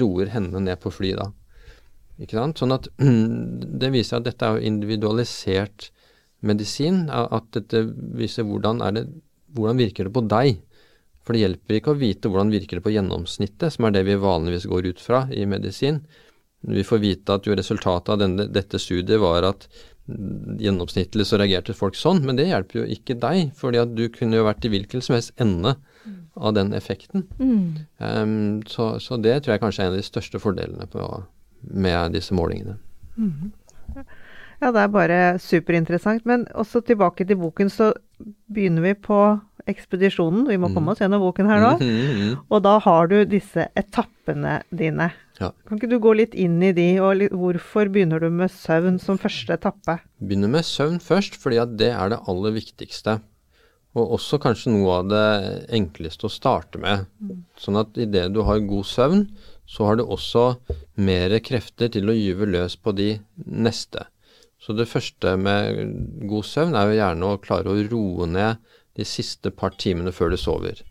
roer henne ned på fly da. Ikke sant? Sånn at det viser at dette er individualisert medisin, at dette viser hvordan, er det, hvordan virker det på deg. For det hjelper ikke å vite hvordan virker det på gjennomsnittet, som er det vi vanligvis går ut fra i medisin. Vi får vite at jo resultatet av denne, dette studiet var at mm, gjennomsnittlig så reagerte folk sånn, men det hjelper jo ikke deg, fordi at du kunne jo vært i hvilken som helst ende av den effekten. Mm. Um, så, så det tror jeg kanskje er en av de største fordelene på, med disse målingene. Ja, det er bare superinteressant. Men også tilbake til boken, så begynner vi på ekspedisjonen. Vi må Mm. komme oss gjennom boken her nå. Mhm, mhm. Og da har du disse etappene dine. Ja. Kan ikke du gå litt inn i de, og hvorfor begynner du med søvn som første etappe? Begynner med søvn først, fordi at det er det aller viktigste. Og også kanskje noe av det enkleste å starte med. Sånn at idet du har god søvn, så har du også mer krefter til å gyve løs på de neste. Så det første med god søvn er jo gjerne å klare å roe ned de siste par timene før du sover.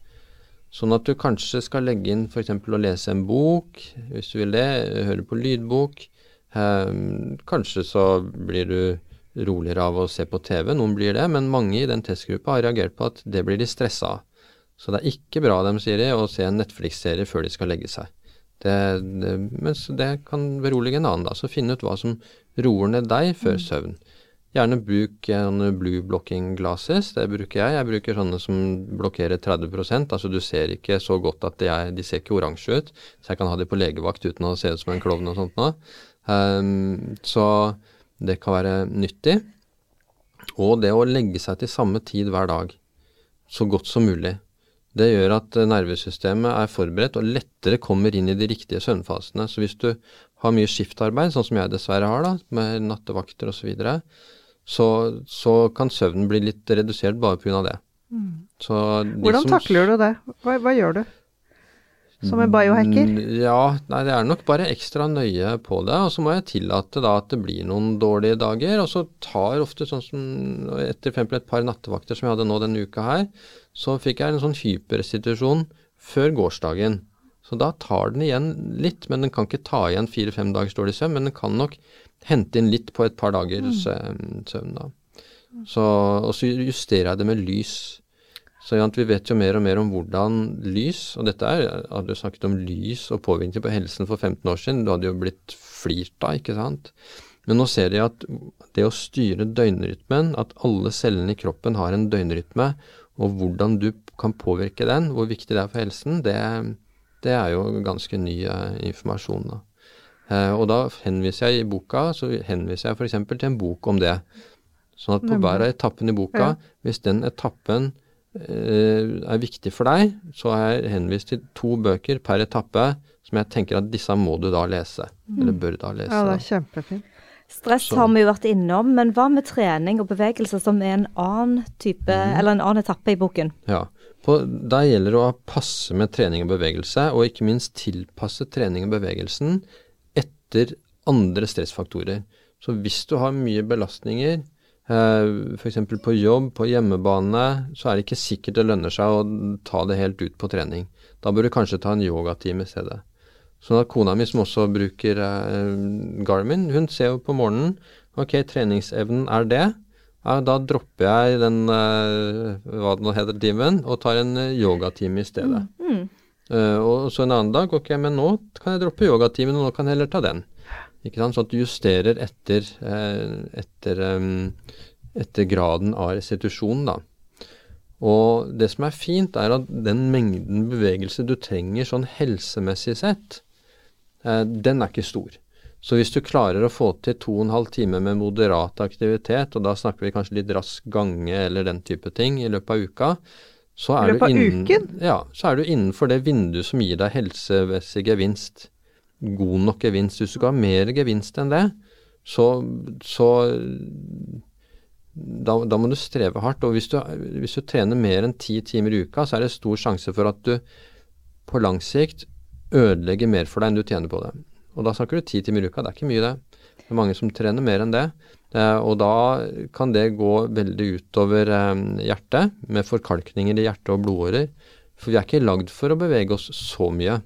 Sånn at du kanskje skal legge inn f.eks. å lese en bok, hvis du vil det, høre på lydbok. Um, kanskje så blir du roligere av å se på TV, noen blir det, men mange i den testgruppa har reagert på at det blir de stressa av. Så det er ikke bra, dem sier de, å se en Netflix-serie før de skal legge seg. Det, det, mens det kan berolige en annen, da. Så finne ut hva som roer ned deg før mm. søvn. Gjerne bruk en blue blocking glasses, det bruker jeg. Jeg bruker sånne som blokkerer 30% altså du ser ikke så godt at de, er, de ser ikke oransje ut, så jeg kan ha de på legevakt uten å se ut som en klovn og sånt noe. Um, så det kan være nyttig. Og det å legge seg til samme tid hver dag, så godt som mulig. Det gjør at nervesystemet er forberedt og lettere kommer inn i de riktige søvnfasene. Så hvis du har mye skiftarbeid, sånn som jeg dessverre har, da, med nattevakter osv., så, videre, så så kan søvnen bli litt redusert bare pga. det. Mm. Hvordan takler du det? Hva, hva gjør du? som en biohacker? Mm, ja, nei, det er nok bare ekstra nøye på det. Og så må jeg tillate da at det blir noen dårlige dager. Og så tar ofte sånn som etter f.eks. et par nattevakter som jeg hadde nå denne uka her, så fikk jeg en sånn hyperrestitusjon før gårsdagen. Så da tar den igjen litt, men den kan ikke ta igjen fire-fem dagers dårlig søvn. Men den kan nok hente inn litt på et par dagers mm. søvn da. Så, og så justerer jeg det med lys. Så ja, vi vet jo mer og mer om hvordan lys Og dette er, hadde jo snakket om lys og påvirkning på helsen for 15 år siden. Du hadde jo blitt flirt av, ikke sant. Men nå ser de at det å styre døgnrytmen, at alle cellene i kroppen har en døgnrytme, og hvordan du kan påvirke den, hvor viktig det er for helsen, det, det er jo ganske ny uh, informasjon. da. Uh, og da henviser jeg i boka så henviser jeg f.eks. til en bok om det. Sånn at på hver av etappene i boka, ja. hvis den etappen Eh, er viktig for deg, så har jeg henvist til to bøker per etappe som jeg tenker at disse må du da lese. Mm. Eller bør da lese. Ja, det er kjempefint. Stress så. har vi jo vært innom, men hva med trening og bevegelse, som er en annen type, mm. eller en annen etappe i boken? Ja, på, Der gjelder det å passe med trening og bevegelse, og ikke minst tilpasse trening og bevegelsen etter andre stressfaktorer. Så hvis du har mye belastninger, Eh, F.eks. på jobb, på hjemmebane, så er det ikke sikkert det lønner seg å ta det helt ut på trening. Da bør du kanskje ta en yogatime i stedet. Sånn at kona mi, som også bruker eh, Garmin, hun ser jo på morgenen ok, treningsevnen er det. Ja, da dropper jeg den uh, hva det nå heter, timen, og tar en yogatime i stedet. Mm. Uh, og så en annen dag, ok, men nå kan jeg droppe yogatimen, og nå kan jeg heller ta den. Ikke sant? Så at du justerer etter, uh, etter um, etter graden av restitusjon, da. Og det som er fint, er at den mengden bevegelse du trenger sånn helsemessig sett, eh, den er ikke stor. Så hvis du klarer å få til to og en halv time med moderat aktivitet, og da snakker vi kanskje litt rask gange eller den type ting i løpet av uka, så er, du, innen, ja, så er du innenfor det vinduet som gir deg helsemessig gevinst. God nok gevinst. Hvis du skal ha mer gevinst enn det, så, så da, da, må du streve hardt. Og hvis du, hvis du trener mer enn ti timer i uka, så er det stor sjanse for at du på lang sikt ødelegger mer for deg enn du tjener på det. Og da snakker du ti timer i uka, det er ikke mye det. Det er mange som trener mer enn det. Eh, og da kan det gå veldig utover eh, hjertet, med forkalkninger i hjerte og blodårer. For vi er ikke lagd for å bevege oss så mye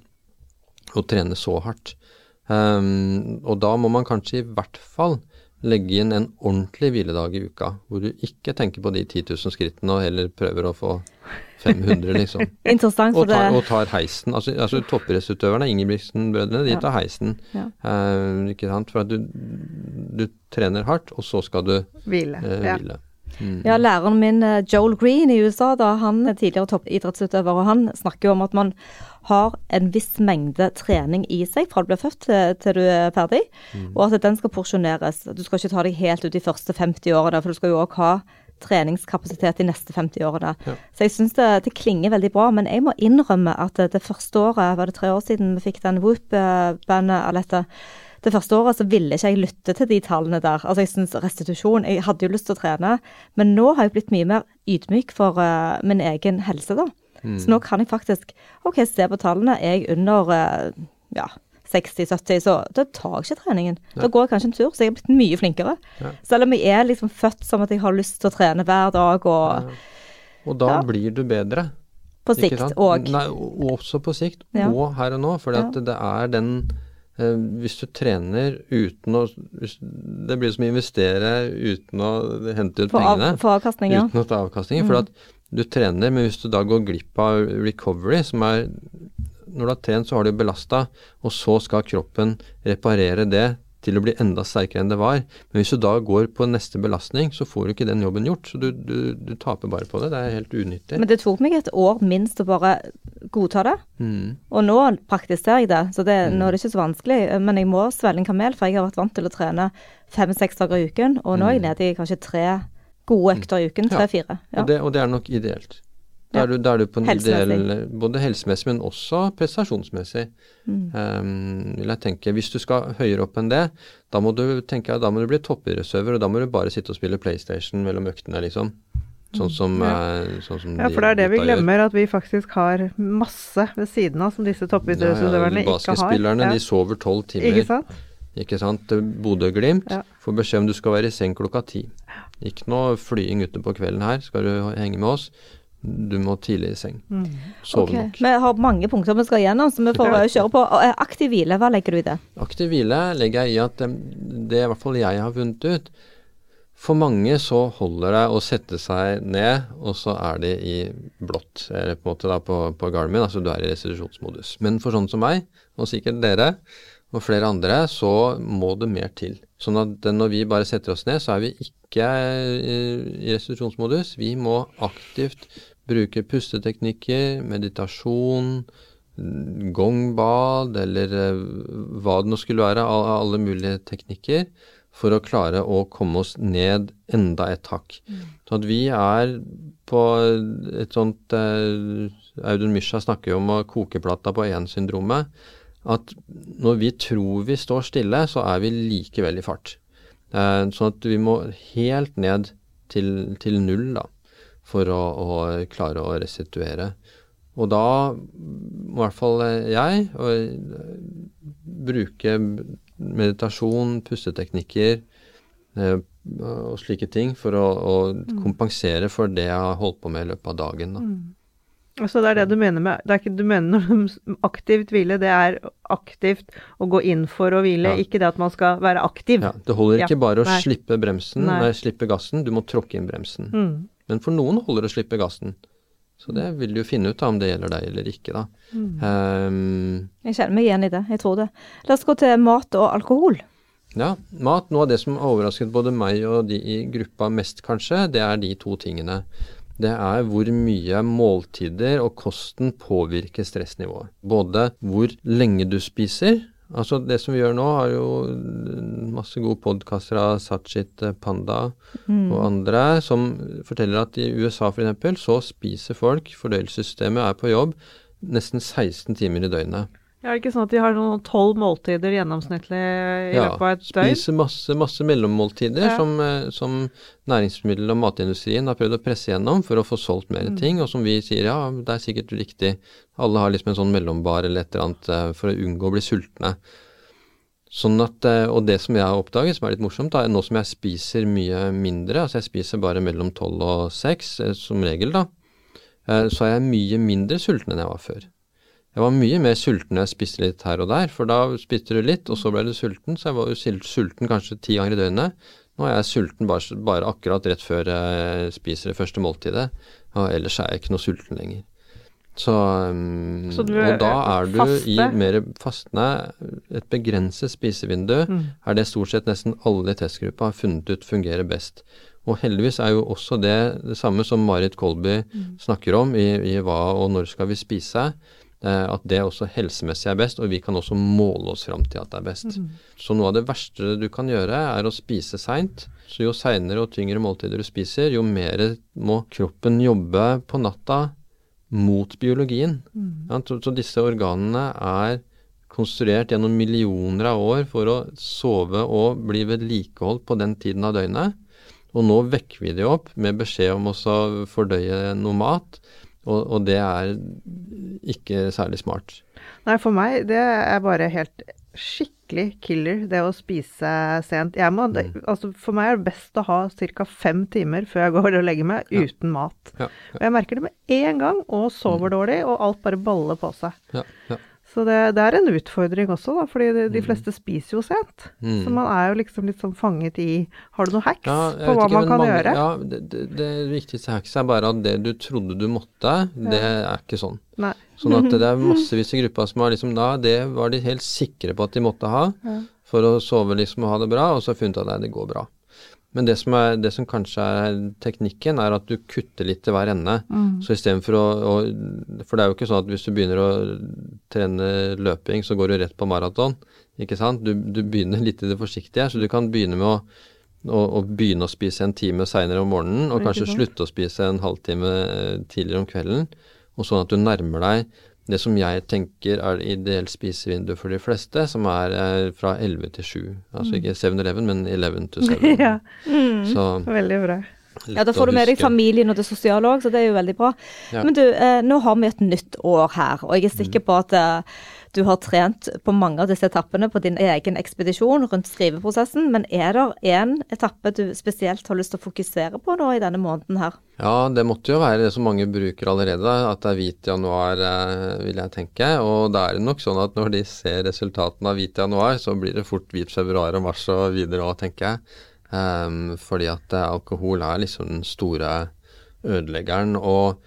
og trene så hardt. Um, og da må man kanskje i hvert fall legge inn en ordentlig hviledag i uka, hvor du ikke tenker på de 10 000 skrittene og heller prøver å få 500, liksom. Interessant for og, tar, og tar heisen. Altså, altså toppidrettsutøverne, Ingebrigtsen-brødrene, de tar heisen. Ja. Uh, ikke sant? For at du, du, trener hardt, og så skal du hvile. Uh, hvile. Mm. Ja, læreren min eh, Joel Green i USA, da, han er tidligere toppidrettsutøver, og han snakker jo om at man har en viss mengde trening i seg fra du blir født til, til du er ferdig, mm. og at den skal porsjoneres. Du skal ikke ta deg helt ut de første 50 årene, for du skal jo òg ha treningskapasitet de neste 50 årene. Ja. Så jeg syns det, det, klinger veldig bra, men jeg må innrømme at det, det første året, var det tre år siden vi fikk den Whoop-bandet, Alette, det første året så ville ikke jeg lytte til de tallene der. Altså jeg synes restitusjon Jeg hadde jo lyst til å trene, men nå har jeg blitt mye mer ydmyk for uh, min egen helse, da. Mm. Så nå kan jeg faktisk OK, se på tallene. Er jeg under uh, ja, 60-70, så da tar jeg ikke treningen. Da går jeg kanskje en tur, så jeg er blitt mye flinkere. Ja. Selv om jeg er liksom født som at jeg har lyst til å trene hver dag og. Og da blir du bedre. På sikt òg. Og. også på sikt, og her og nå. For det er den Eh, hvis du trener uten å Det blir som å investere uten å hente ut for pengene. Av, for avkastning, ja. Uten å ta avkastning. Mm. For at du trener, men hvis du da går glipp av recovery, som er Når du har trent, så har du belasta, og så skal kroppen reparere det til å bli enda sterkere enn det var. Men hvis du da går på neste belastning, så får du ikke den jobben gjort. Så du, du, du taper bare på det. Det er helt unyttig. Men det tok meg et år minst å bare godta det. Mm. Og nå praktiserer jeg det, så det, mm. nå er det ikke så vanskelig. Men jeg må svelge en kamel, for jeg har vært vant til å trene fem-seks dager i uken. Og nå er jeg mm. nede i kanskje tre gode økter i uken. Tre-fire. Ja. Og, og, det er nok ideelt. Da er, du, da er du på en del Både helsemessig, men også prestasjonsmessig. Mm. Um, vil jeg tenke. Hvis du skal høyere opp enn det, da må du tenke da må du bli toppidrettsøver, og da må du bare sitte og spille PlayStation mellom øktene, liksom. Sånn mm. som, ja. uh, sånn som ja, for det er det vi glemmer, gjør. at vi faktisk har masse ved siden av som disse toppidrettsutøverne ja, ja, ikke har. Basketspillerne, de sover tolv timer. Ikke sant? Ikke sant? Bodø-Glimt ja. får beskjed om du skal være i seng klokka ti. Ikke noe flying ute på kvelden her, skal du henge med oss du må tidlig i seng. Mm. Sove okay. nok. Vi har mange punkter vi skal gjennom, så vi får kjøre på. Eh, aktiv hvile, hva legger du i det? Aktiv hvile legger jeg i at eh, det i hvert fall jeg har funnet ut. For mange så holder det å sette seg ned, og så er de i blått eller på en måte da på, på Garmin, altså du er i restitusjonsmodus. Men for sånn som meg, og sikkert dere, og flere andre, så må det mer til. Sånn at når vi bare setter oss ned, så er vi ikke i restitusjonsmodus. Vi må aktivt bruke pusteteknikker, meditasjon, gongbad eller eh, hva det nå skulle være, alle mulige teknikker, for å klare å komme oss ned enda et hakk. Mm. Så at vi er på et sånt eh, Audun Mysja snakker jo om kokeplata på én-syndromet. At når vi tror vi står stille, så er vi likevel i fart. Eh, sånn at vi må helt ned til, til null, da for å, å klare å restituere. Og da må i hvert fall jeg bruke meditasjon, pusteteknikker eh, og slike ting for å, å mm. kompensere for det jeg har holdt på med i løpet av dagen. Da. Mm. Så det er det du mener med det er ikke du mener når aktivt hvile, det er aktivt å gå inn for å hvile, ja. ikke det at man skal være aktiv. Ja, Det holder ikke ja. bare å nei. slippe bremsen, nei. nei. slippe gassen, du må tråkke inn bremsen. Mm. Men for noen holder det å slippe gassen. Så det vil du jo finne ut av om det gjelder deg eller ikke, da. Mm. Um, jeg kjenner meg igjen i det, jeg tror det. La oss gå til mat og alkohol. Ja, mat. Noe av det som har overrasket både meg og de i gruppa mest, kanskje, det er de to tingene. Det er hvor mye måltider og kosten påvirker stressnivået. Både hvor lenge du spiser, Altså Det som vi gjør nå, har jo masse gode podkaster av Satchit eh, Panda mm. og andre som forteller at i USA f.eks. så spiser folk, fordøyelsessystemet er på jobb, nesten 16 timer i døgnet. Ja, er det ikke sånn at de har noen tolv måltider gjennomsnittlig i løpet av et døgn? Ja, spiser masse, masse mellommåltider ja. som, eh, som, næringsmiddel- og matindustrien har prøvd å presse gjennom for å få solgt mer mm. ting, og som vi sier ja, det er sikkert riktig. Alle har liksom en sånn mellombar eller et eller annet eh, for å unngå å bli sultne. Sånn at, eh, Og det som jeg har oppdaget, som er litt morsomt, er nå som jeg spiser mye mindre, altså jeg spiser bare mellom tolv og seks som regel, da, så er jeg mye mindre sulten enn jeg var før. Jeg var mye mer sulten når jeg spiste litt her og der, for da spiste du litt, og så ble du sulten. Så jeg var jo sulten kanskje ti ganger i døgnet. Nå er jeg sulten bare, bare, akkurat rett før jeg spiser det første måltidet, og ellers er jeg ikke noe sulten lenger. Så, um, så og da er du faste. i mer fastende, et begrenset spisevindu, mm. er det stort sett nesten alle i testgruppa har funnet ut fungerer best. Og heldigvis er jo også det det samme som Marit Kolby mm. snakker om i, i hva og når skal vi spise. Eh, at det også helsemessig er best, og vi kan også måle oss fram til at det er best. Mm. Så noe av det verste du kan gjøre, er å spise seint. Så jo seinere og tyngre måltider du spiser, jo mer må kroppen jobbe på natta mot biologien. Mm. Ja, så, så, disse organene er konstruert gjennom millioner av år for å sove og bli vedlikeholdt på den tiden av døgnet. Og nå vekker vi de opp med beskjed om å fordøye noe mat, og, og det er ikke særlig smart. Nei, for meg det er bare helt skikkelig killer, det å spise sent. Må, det, Mm. altså for meg er det best å ha ca. fem timer før jeg går og legger meg, Ja. uten mat. Ja, Og jeg merker det med en gang, og sover dårlig, og alt bare baller på seg. ja, ja. Så det, det er en utfordring også, da, fordi de, de fleste spiser jo sent. Mm. Så man er jo liksom litt sånn fanget i Har du noen hacks Ja, på hva ikke, man kan mange- gjøre? Ja, det, det, det viktigste hacks er bare at det du trodde du måtte, det er ikke sånn. Nei. Sånn at det er massevis i gruppa som har liksom da, det var de helt sikre på at de måtte ha Ja. for å sove liksom og ha det bra, og så har funnet at nei, det går bra. Men det som, er, det som kanskje er teknikken, er at du kutter litt til hver ende. Mm. Så istedenfor å, å For det er jo ikke sånn at hvis du begynner å trene løping, så går du rett på maraton. Ikke sant? Du, du begynner litt i det forsiktige, så du kan begynne med å, å, å begynne å spise en time seinere om morgenen, og kanskje slutte å spise en halvtime eh, tidligere om kvelden. Og sånn at du nærmer deg det som jeg tenker er det ideelt spisevindu for de fleste, som er er fra 11 til 7. Altså ikke 7-Eleven, men 11 til 7. Mm. Så veldig bra. Ja, Da får du med deg familien og det sosiale òg, så det er jo veldig bra. Ja. Men du, eh, nå har vi et nytt år her, og jeg er sikker på at eh, du har trent på mange av disse etappene på din egen ekspedisjon rundt skriveprosessen, men er det én etappe du spesielt har lyst til å fokusere på nå i denne måneden her? Ja, det måtte jo være det som mange bruker allerede, at det er hvit januar, eh, vil jeg tenke. Og da er det nok sånn at når de ser resultatene av hvit januar, så blir det fort hvit februar og mars og videre òg, tenker jeg. Um, fordi at eh, alkohol er liksom den store ødeleggeren. Og,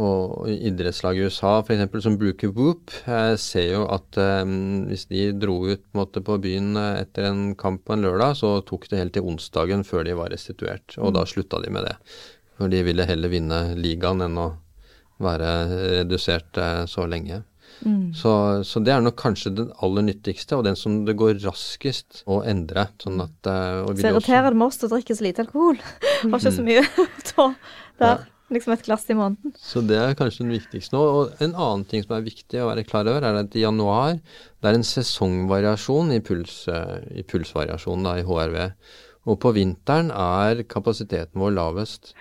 og idrettslag i USA f.eks. som bruker Whoop, eh, ser jo at eh, hvis de dro ut på, måte, på byen eh, etter en kamp på en lørdag, så tok det helt til onsdagen før de var restituert. Og da slutta de med det. For de ville heller vinne ligaen enn å være redusert eh, så lenge. Så, så det er nok kanskje den aller nyttigste, og den som det går raskest å endre. Sånn at, og Så irriterer det med oss å drikke så lite alkohol. Har ikke så mye å ta der. Liksom et glass i måneden. Så det er kanskje den viktigste nå. Og en annen ting som er viktig å være klar over, er at i januar det er en sesongvariasjon i, puls, eh, i pulsvariasjonen da, i HRV. Og på vinteren er kapasiteten vår lavest.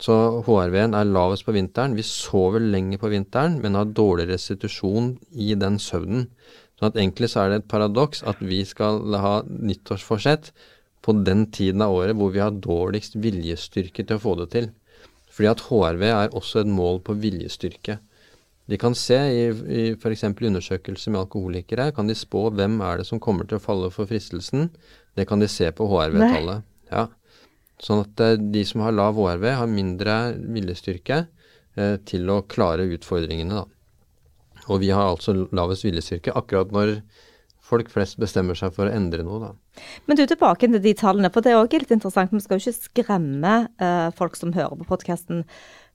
Så HRV-en er lavest på vinteren. Vi sover lenger på vinteren, men har dårlig restitusjon i den søvnen. Sånn at egentlig så er det et paradoks at vi skal ha nyttårsforsett på den tiden av året hvor vi har dårligst viljestyrke til å få det til. Fordi at HRV er også et mål på viljestyrke. De kan se i, i f.eks. undersøkelser med alkoholikere, kan de spå hvem er det som kommer til å falle for fristelsen. Det kan de se på HRV-tallet. Ja. Sånn at eh, de som har lav HRV, har mindre viljestyrke eh, til å klare utfordringene, da. Og vi har altså lavest viljestyrke akkurat når folk flest bestemmer seg for å endre noe, da. Men du, tilbake til de tallene, for det er også litt interessant. Vi skal jo ikke skremme eh, folk som hører på podkasten.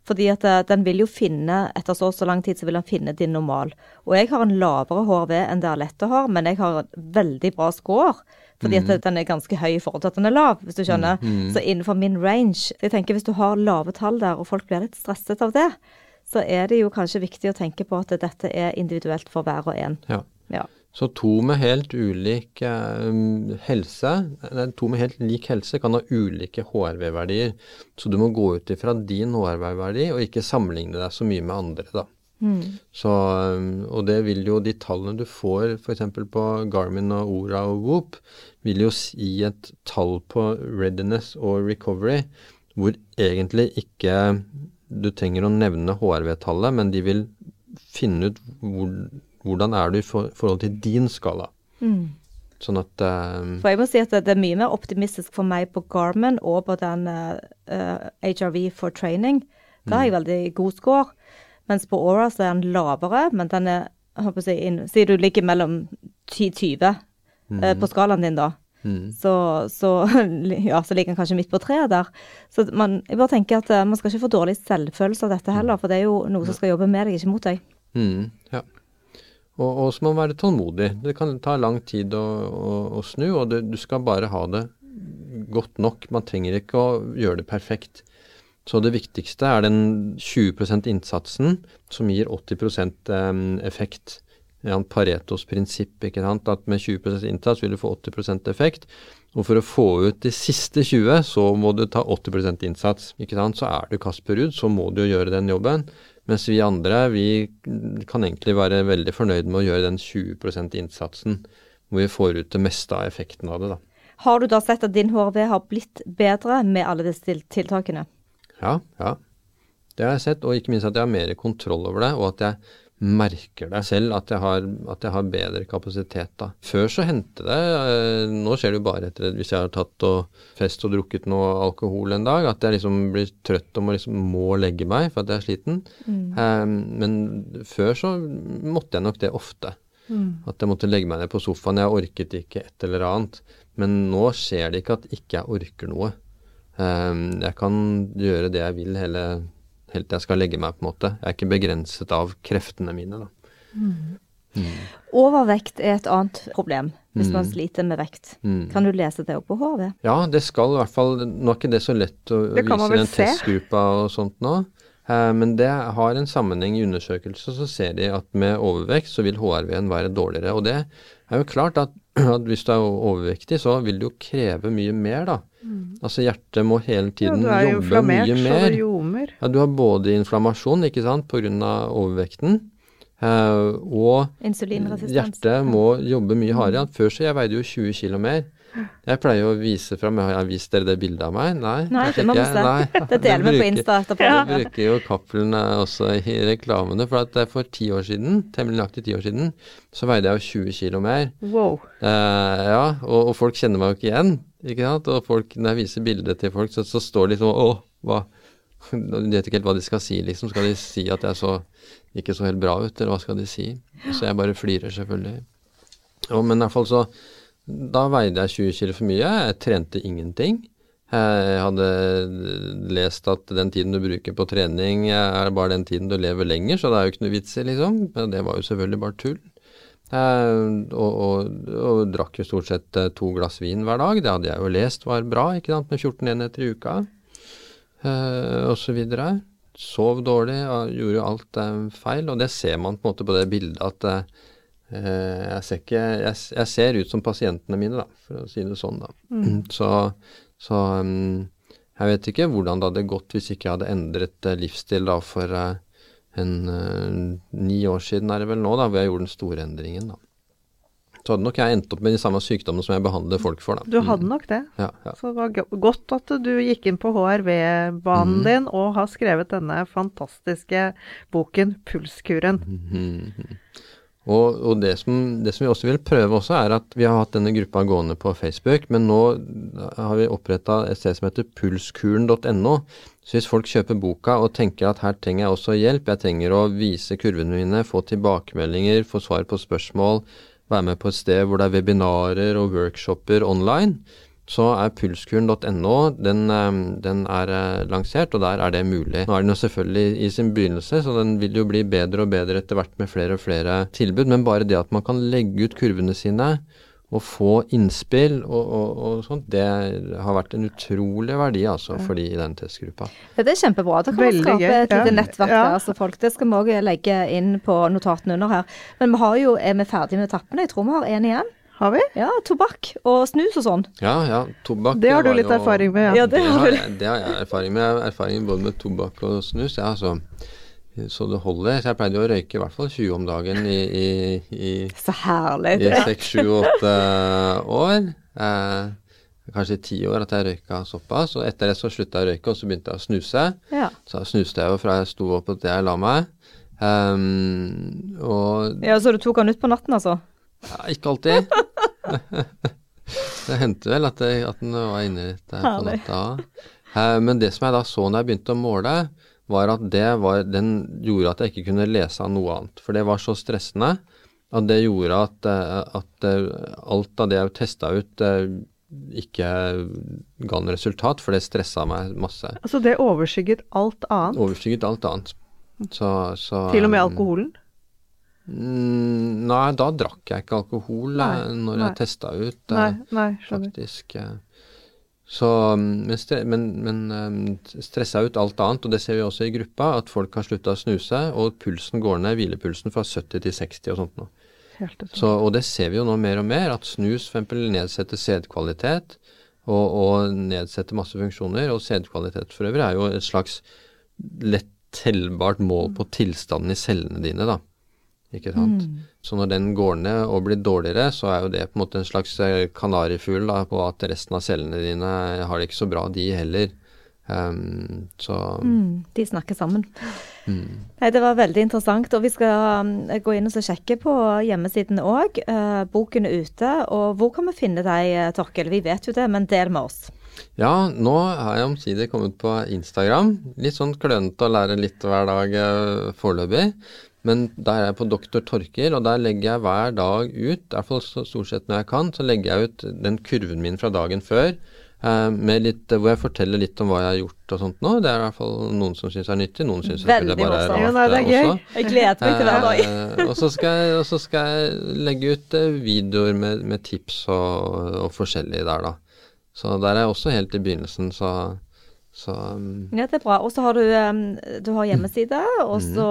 Fordi at eh, den vil jo finne, etter så og så lang tid, så vil den finne din normal. Og jeg har en lavere HRV enn det Alette har, men jeg har veldig bra score. Fordi at den er ganske høy i forhold til at den er lav, hvis du skjønner. Så innenfor min range. Jeg tenker Hvis du har lave tall der, og folk blir litt stresset av det, så er det jo kanskje viktig å tenke på at dette er individuelt for hver og en. Ja. Ja. Så to med helt ulik eh, helse, to med helt lik helse kan ha ulike HRV-verdier. Så du må gå ut ifra din HRV-verdi, og ikke sammenligne deg så mye med andre, da. Så, eh, og det vil jo de tallene du får f.eks. på Garmin og Ora og Whoop, vil jo gi et tall på readiness og recovery, hvor egentlig ikke du trenger å nevne HRV-tallet, men de vil finne ut hvor, hvordan er du i for, forhold til din skala. Sånn at um, For jeg må si at det, er mye mer optimistisk for meg på Garmin og på den eh, eh, HRV for training. Da har jeg veldig god score. Mens på Aura så er den lavere, men den er jeg håper å si, du ligger mellom 10-20 eh, på skalaen din, da. mm, Så, så, ja, så ligger den kanskje midt på treet der. Så man, jeg bare tenker at man skal ikke få dårlig selvfølelse av dette heller, for det er jo noe som skal jobbe med deg, ikke mot deg. mm, ja. Og, og så må man være tålmodig. Det kan ta lang tid å, å, å snu, og det, du skal bare ha det godt nok. Man trenger ikke å gjøre det perfekt. Så det viktigste er den 20% innsatsen som gir 80 eh, effekt ja, Paretos prinsipp, ikke sant? at med 20% innsats vil du få 80% effekt. Og for å få ut de siste 20, så må du ta 80 innsats. ikke sant? Så er du Kasper Ruud, så må du gjøre den jobben. Mens vi andre, vi kan egentlig være veldig fornøyd med å gjøre den 20% innsatsen, hvor vi får ut det meste av effekten av det, da. Har du da sett at din HRV har blitt bedre med alle disse tiltakene? Ja, ja. Det har jeg sett, og ikke minst at jeg har mer kontroll over det, og at jeg merker deg selv, at jeg har, at jeg har bedre kapasitet da. Før så hendte det, eh, nå skjer det jo bare etter hvis jeg har tatt og fest og drukket noe alkohol en dag, at jeg liksom blir trøtt og må, liksom, må legge meg for at jeg er sliten. Mm. Um, men før så måtte jeg nok det ofte. Mm. At jeg måtte legge meg ned på sofaen. Jeg orket ikke et eller annet. Men nå skjer det ikke at ikke jeg orker noe. Um, jeg kan gjøre det jeg vil hele helt til jeg skal legge meg, på en måte. Jeg er ikke begrenset av kreftene mine, da. Mm. Mm. Overvekt er et annet problem hvis mm. man sliter med vekt. Mm. Kan du lese det opp på HV? Ja, det skal i hvert fall Nå er ikke det så lett å vise den testgruppa og sånt nå. Eh, men det har en sammenheng i undersøkelser, så ser de at med overvekt så vil HRV-en være dårligere. Og det er jo klart at, at hvis du er overvektig, så vil det jo kreve mye mer, da. Mm. Altså hjertet må hele tiden ja, jobbe mye mer. Ljomer. Ja, du har både inflammasjon, ikke sant, pga. overvekten. Eh, og hjertet må jobbe mye hardere. Før så jeg veide jo 20 kg mer. Jeg pleier å vise fram Jeg vist dere det bildet av meg? Nei. Nei det må jeg, nei. Det deler vi på Insta etterpå. Jeg bruker jo Cappelen også i reklamene. For at for ti år siden, temmelig nøyaktig ti år siden, så veide jeg jo 20 kg mer. Wow. Eh, ja, og, og, folk kjenner meg jo ikke igjen. Ikke sant? Og folk, når jeg viser bildet til folk, så, så står de sånn Å, hva De vet ikke helt hva de skal si, liksom. Skal de si at jeg så ikke så helt bra ut, eller hva skal de si? Så jeg bare flirer, selvfølgelig. Og, men i hvert fall så da veide jeg 20 kg for mye. Jeg trente ingenting. Jeg hadde lest at den tiden du bruker på trening er bare den tiden du lever lenger, så det er jo ikke noe vits i, liksom. Men det var jo selvfølgelig bare tull. og, og, og, drakk jo stort sett eh, to glass vin hver dag. Det hadde jeg jo lest var bra, ikke sant, med 14 enheter i uka. Uh, og så videre. Sov dårlig, gjorde jo alt feil. Og det ser man på en måte på det bildet at Eh, jeg ser, ikke, jeg, jeg, ser ut som pasientene mine, da, for å si det sånn. da. Mm. Så, så um, jeg vet ikke hvordan det hadde gått hvis ikke jeg hadde endret uh, livsstil da for uh, en ni år siden er det vel nå, da, hvor jeg gjorde den store endringen. da. Så hadde nok jeg endt opp med de samme sykdommene som jeg behandler folk for. da. Du hadde mm. nok det. Ja, ja. Så det var godt at du gikk inn på HRV-banen mm. din og har skrevet denne fantastiske boken 'Pulskuren'. Mm. Og, og det, som, det, som, vi også vil prøve også, er at vi har hatt denne gruppa gående på Facebook, men nå har vi oppretta et sted som heter pulskuren.no. Så hvis folk kjøper boka og tenker at her trenger jeg også hjelp, jeg trenger å vise kurvene mine, få tilbakemeldinger, få svar på spørsmål, være med på et sted hvor det er webinarer og workshoper online, så er pulskuren.no den, eh, den, er eh, lansert, og der er det mulig. Nå er den jo selvfølgelig i sin begynnelse, så den vil jo bli bedre og bedre etter hvert med flere og flere tilbud. Men bare det at man kan legge ut kurvene sine og få innspill og, og, og sånt, det har vært en utrolig verdi altså for de i den testgruppa. Ja, det er kjempebra. Da kan man skape et lite nettverk ja. der. altså folk. Det skal vi òg legge inn på notatene under her. Men vi har jo, er vi ferdige med etappene? Jeg tror vi har én igjen. Har vi? Ja, tobakk og snus og sånn. Ja, ja, tobakk Det har du litt jo, erfaring med, ja. ja det, har det, har, jeg erfaring med. Jeg har erfaring både med tobakk og snus. Ja, så, Så det holder. Så jeg pleide å røyke i hvert fall 20 om dagen i, i, i Så herlig. I 6-7-8 år. Eh, kanskje i ti år at jeg røyka såpass. Og etter det så slutta jeg å røyke, og så begynte jeg å snuse. Ja. Så snuste jeg jo fra jeg sto opp til jeg la meg. Um, og Ja, Så du tok han ut på natten, altså? Ja, ikke alltid. det hendte vel at, jeg, at den var inne der på natta. Eh, men det som jeg da så når jeg begynte å måle, var at det var, den gjorde at jeg ikke kunne lese av noe annet. For det var så stressende at det gjorde at, eh, at eh, alt av det jeg testa ut, ikke ga noe resultat, for det stressa meg masse. Altså det overskygget alt annet? Overskygget alt annet. Så, så, Til og med alkoholen? Mm, nei, da drakk jeg ikke alkohol nei, eh, når nei. jeg testa ut. Nei, nei, skjønner. Faktisk. Eh. Så, men, men, men eh, stressa ut alt annet, og det ser vi også i gruppa, at folk har slutta å snuse, og pulsen går ned, hvilepulsen fra 70 til 60 og sånt noe. Så, og det ser vi jo nå mer og mer, at snus f.eks. nedsetter sædkvalitet og, og nedsetter masse funksjoner. Og sædkvalitet for øvrig er jo et slags lett tellbart mål på tilstanden i cellene dine, da. Ikke sant. Så når den går ned og blir dårligere, så er jo det på en måte en slags eh, kanarifugl på at resten av cellene dine har det ikke så bra, de heller. Um, så Mm, de snakker sammen. mm. Nei, Det var veldig interessant. og Vi skal um, gå inn og så sjekke på hjemmesiden òg. boken er ute. og Hvor kan vi finne deg, eh, Torkel? Vi vet jo det, men del med oss. Ja, nå har jeg omsider kommet på Instagram. Litt sånn klønete å lære litt hver dag eh, foreløpig. Men der er jeg på Doktor Torker, og der legger jeg hver dag ut, i hvert fall så stort sett når jeg kan, så legger jeg ut den kurven min fra dagen før. eh, med litt, hvor jeg forteller litt om hva jeg har gjort og sånt nå. Det er i hvert fall noen som syns er nyttig, noen syns det bare er rart Ja, nei, det er eh, gøy. også. Jeg gleder meg til hver dag. Eh, og så skal, jeg- og så skal jeg legge ut videoer med, med tips og, og forskjellig der, da. Så der er jeg også helt i begynnelsen, så, så um, Ja, det er bra. Og så har du, um, du har hjemmeside, og Mhm. så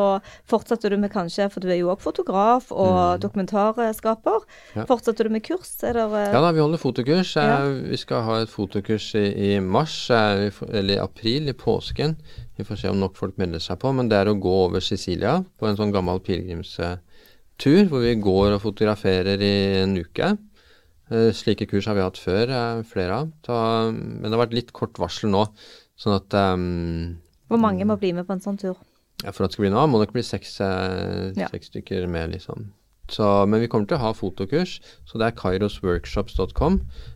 fortsetter du med kanskje, for du er jo òg fotograf og dokumentarskaper. Mhm. Ja. Fortsetter du med kurs? Er det, uh, Ja da, vi holder fotokurs. Eh, Ja. Vi skal ha et fotokurs i, i mars, eh, eller i april, i påsken. Vi får se om nok folk melder seg på. Men det er å gå over Sicilia på en sånn gammel pilegrimstur, hvor vi går og fotograferer i en uke. Eh, Slike kurs har vi hatt før, eh, flere av. Men det har vært litt kort varsel nå. Sånn at um, Hvor mange må bli med på en sånn tur? ja, For at det skal bli noe av, må nok bli seks, eh, Ja. seks stykker med, liksom. Så, men vi kommer til å ha fotokurs, så det er kairosworkshops.com.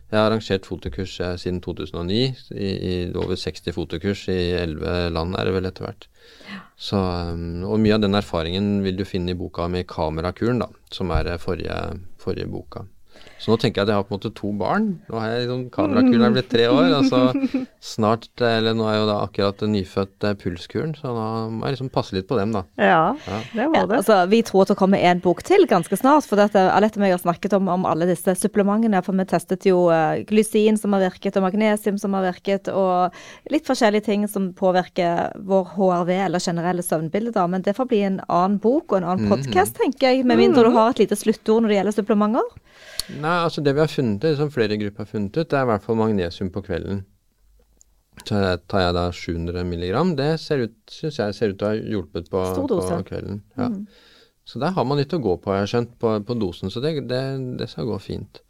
Jeg har arrangert fotokurs eh, siden 2009, i, i over 60 fotokurs i 11 land er det vel etter hvert. Så, um, og mye av den erfaringen vil du finne i boka med Kamerakuren, da, som er eh, forrige, forrige boka. Så nå tenker jeg at jeg har på en måte to barn. Nå har jeg liksom Kamerakuren er blitt tre år, og så snart, eh, eller nå er jo da akkurat nyfødt eh, Pulskuren, så da må jeg liksom passe litt på dem, da. Ja, Ja. det må Ja, det. altså, vi tror at det kommer en bok til ganske snart. For dette, Alette og jeg har snakket om, om alle disse supplementene. For vi testet jo uh, glysin som har virket, og magnesium som har virket, og litt forskjellige ting som påvirker vår HRV eller generelle søvnbilde. da. Men det får bli en annen bok og en annen podkast, tenker jeg. Med mindre du har et lite sluttord når det gjelder supplementer. Nei, altså det vi har funnet ut, som flere grupper har funnet ut, det er i hvert fall magnesium på kvelden. Så tar jeg da 700 milligram. Det ser ut, syns jeg ser ut til å ha hjulpet på, på kvelden. Ja. Så der har man litt å gå på, jeg har skjønt, på, på dosen. Så det, det, det skal gå fint.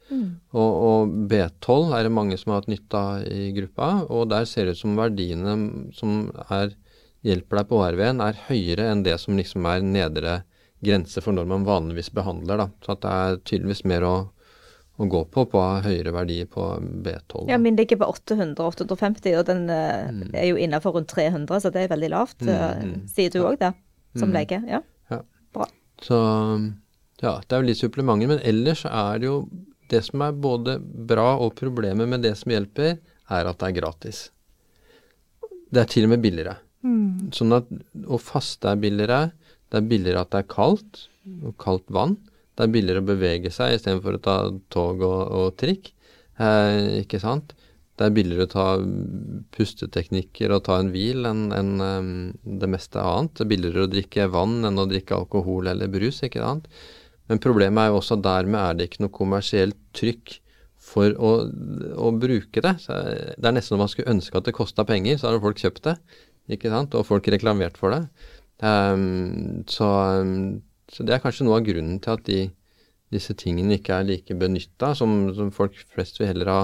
Og, og B12 er det mange som har hatt nytte av i gruppa, og der ser det ut som verdiene som er, hjelper deg på HRV-en, er høyere enn det som liksom er nedre grense for når man vanligvis behandler. Da. Så at det er tydeligvis mer å, å gå på på høyere verdi på B12. Ja, Min ligger på 800-850, og den mm. er jo innenfor rundt 300, så det er veldig lavt. eh, Mm. Sier du òg det, som lege? Ja. Bra. Så ja, det er jo litt supplementer, men ellers er det jo Det som er både bra og problemet med det som hjelper, er at det er gratis. Det er til og med billigere. Sånn at å faste er billigere. Det er billigere at det er kaldt, og kaldt vann. Det er billigere å bevege seg istedenfor å ta tog og, og trikk. Eh, ikke sant? Det er billigere å ta pusteteknikker og ta en hvil enn en, um, det meste annet. Det er billigere å drikke vann enn å drikke alkohol eller brus, ikke sant. Men problemet er jo også at dermed er det ikke noe kommersielt trykk for å, å bruke det. Så det er nesten som man skulle ønske at det kosta penger, så hadde folk kjøpt det. Ikke sant? Og folk reklamert for det. Um, så, em, så det er kanskje noe av grunnen til at de, disse tingene ikke er like benytta, som, som folk flest vil heller ha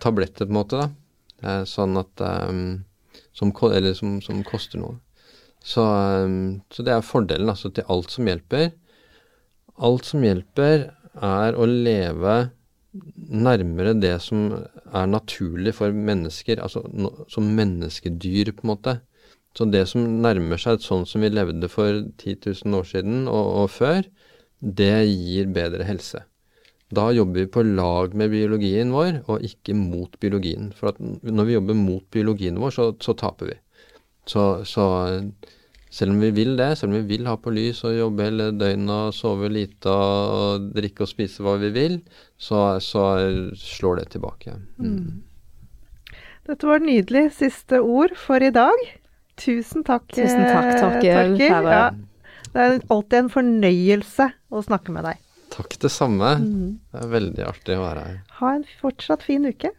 tabletter, på en måte. da. Sånn at um, som, Eller som, som koster noe. Så, um, så det er fordelen altså til alt som hjelper. Alt som hjelper, er å leve nærmere det som er naturlig for mennesker, altså no, som menneskedyr, på en måte. Så det som nærmer seg sånn som vi levde for 10 000 år siden og, og før, det gir bedre helse. Da jobber vi på lag med biologien vår, og ikke mot biologien. For når vi jobber mot biologien vår, så, så taper vi. Så, så selv om vi vil det, selv om vi vil ha på lys og jobbe hele døgnet og sove lite og drikke og spise hva vi vil, så, så slår det tilbake. Mm. Dette var nydelig siste ord for i dag. Tusen takk, Tusen takk, eh, Torkil Ja, det er alltid en fornøyelse å snakke med deg. Takk det samme. Mm. Det er veldig artig å være her. Ha en fortsatt fin uke.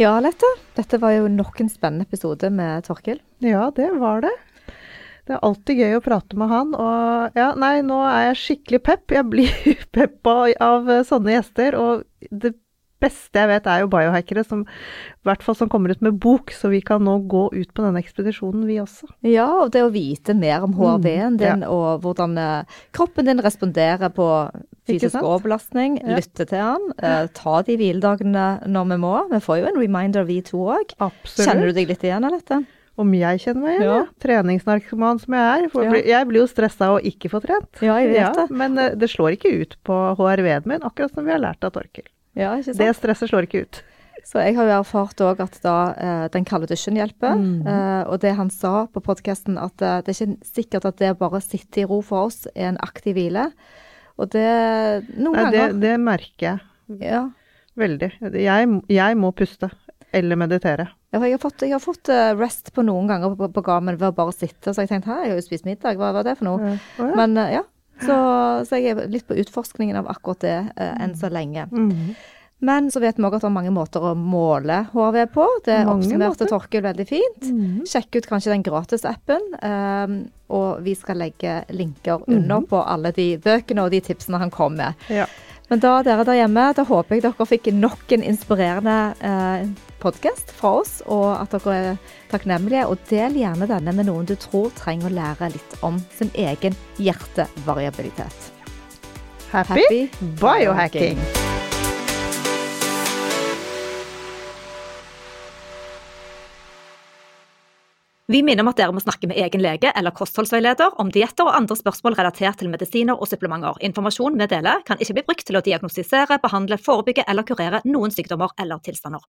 Ja, Lette. Dette var jo nok en spennende episode med Torkil. Ja, det var det. Det er alltid gøy å prate med han. Og ja, nei, nå er jeg skikkelig pepp. Jeg blir peppa av sånne gjester. Og det beste jeg vet er jo biohackere, som, i hvert fall som kommer ut med bok, så vi kan nå gå ut på denne ekspedisjonen, vi også. Ja, og det å vite mer om HRV-en Mm, din, og hvordan eh, kroppen din responderer på fysisk overbelastning. Ja. Lytte til han. eh, ta de hviledagene når vi må. Vi får jo en reminder, vi to òg. Kjenner du deg litt igjen, av dette? Om jeg kjenner meg igjen, ja. Ja. Treningsnarkoman som jeg er. Ja. Jeg blir jo stressa å ikke få trent. Ja, jeg vet det. Men eh, det slår ikke ut på HRV-en min, akkurat som vi har lært av Torkil. Ja, ikke sant? Det stresset slår ikke ut. Så jeg har jo erfart òg at da eh, den kalde dusjen hjelper. Mm. Eh, og det han sa på podkasten, at eh, det er ikke sikkert at det å bare sitte i ro for oss er en aktiv hvile. Og det Noen Nei, det, ganger det merker jeg ja. veldig. Jeg, jeg må puste. Eller meditere. Ja, jeg har fått, jeg har fått eh, rest på noen ganger på, på gamen ved å bare sitte. Så jeg tenkte hæ, jeg har jo spist middag, hva var det for noe? Å, ja. Men eh, ja. Så, så jeg er litt på utforskningen av akkurat det eh, enn så lenge. Mhm. Men så vet vi òg at det er mange måter å måle HRV på. Det oppsummerte. Torkil veldig fint. Mhm. Sjekk ut kanskje den gratisappen. Um, og vi skal legge linker under på alle de bøkene og de tipsene han kom med. Ja. Men da dere der hjemme, da håper jeg dere fikk nok en inspirerende eh, podkast fra oss, og at dere er takknemlige. Og del gjerne denne med noen du tror trenger å lære litt om sin egen hjertevariabilitet. Happy, biohacking. Vi minner om at dere må snakke med egen lege eller kostholdsveileder om dietter og andre spørsmål relatert til medisiner og supplementer. Informasjon vi deler kan ikke bli brukt til å diagnostisere, behandle, forebygge eller kurere noen sykdommer eller tilstander.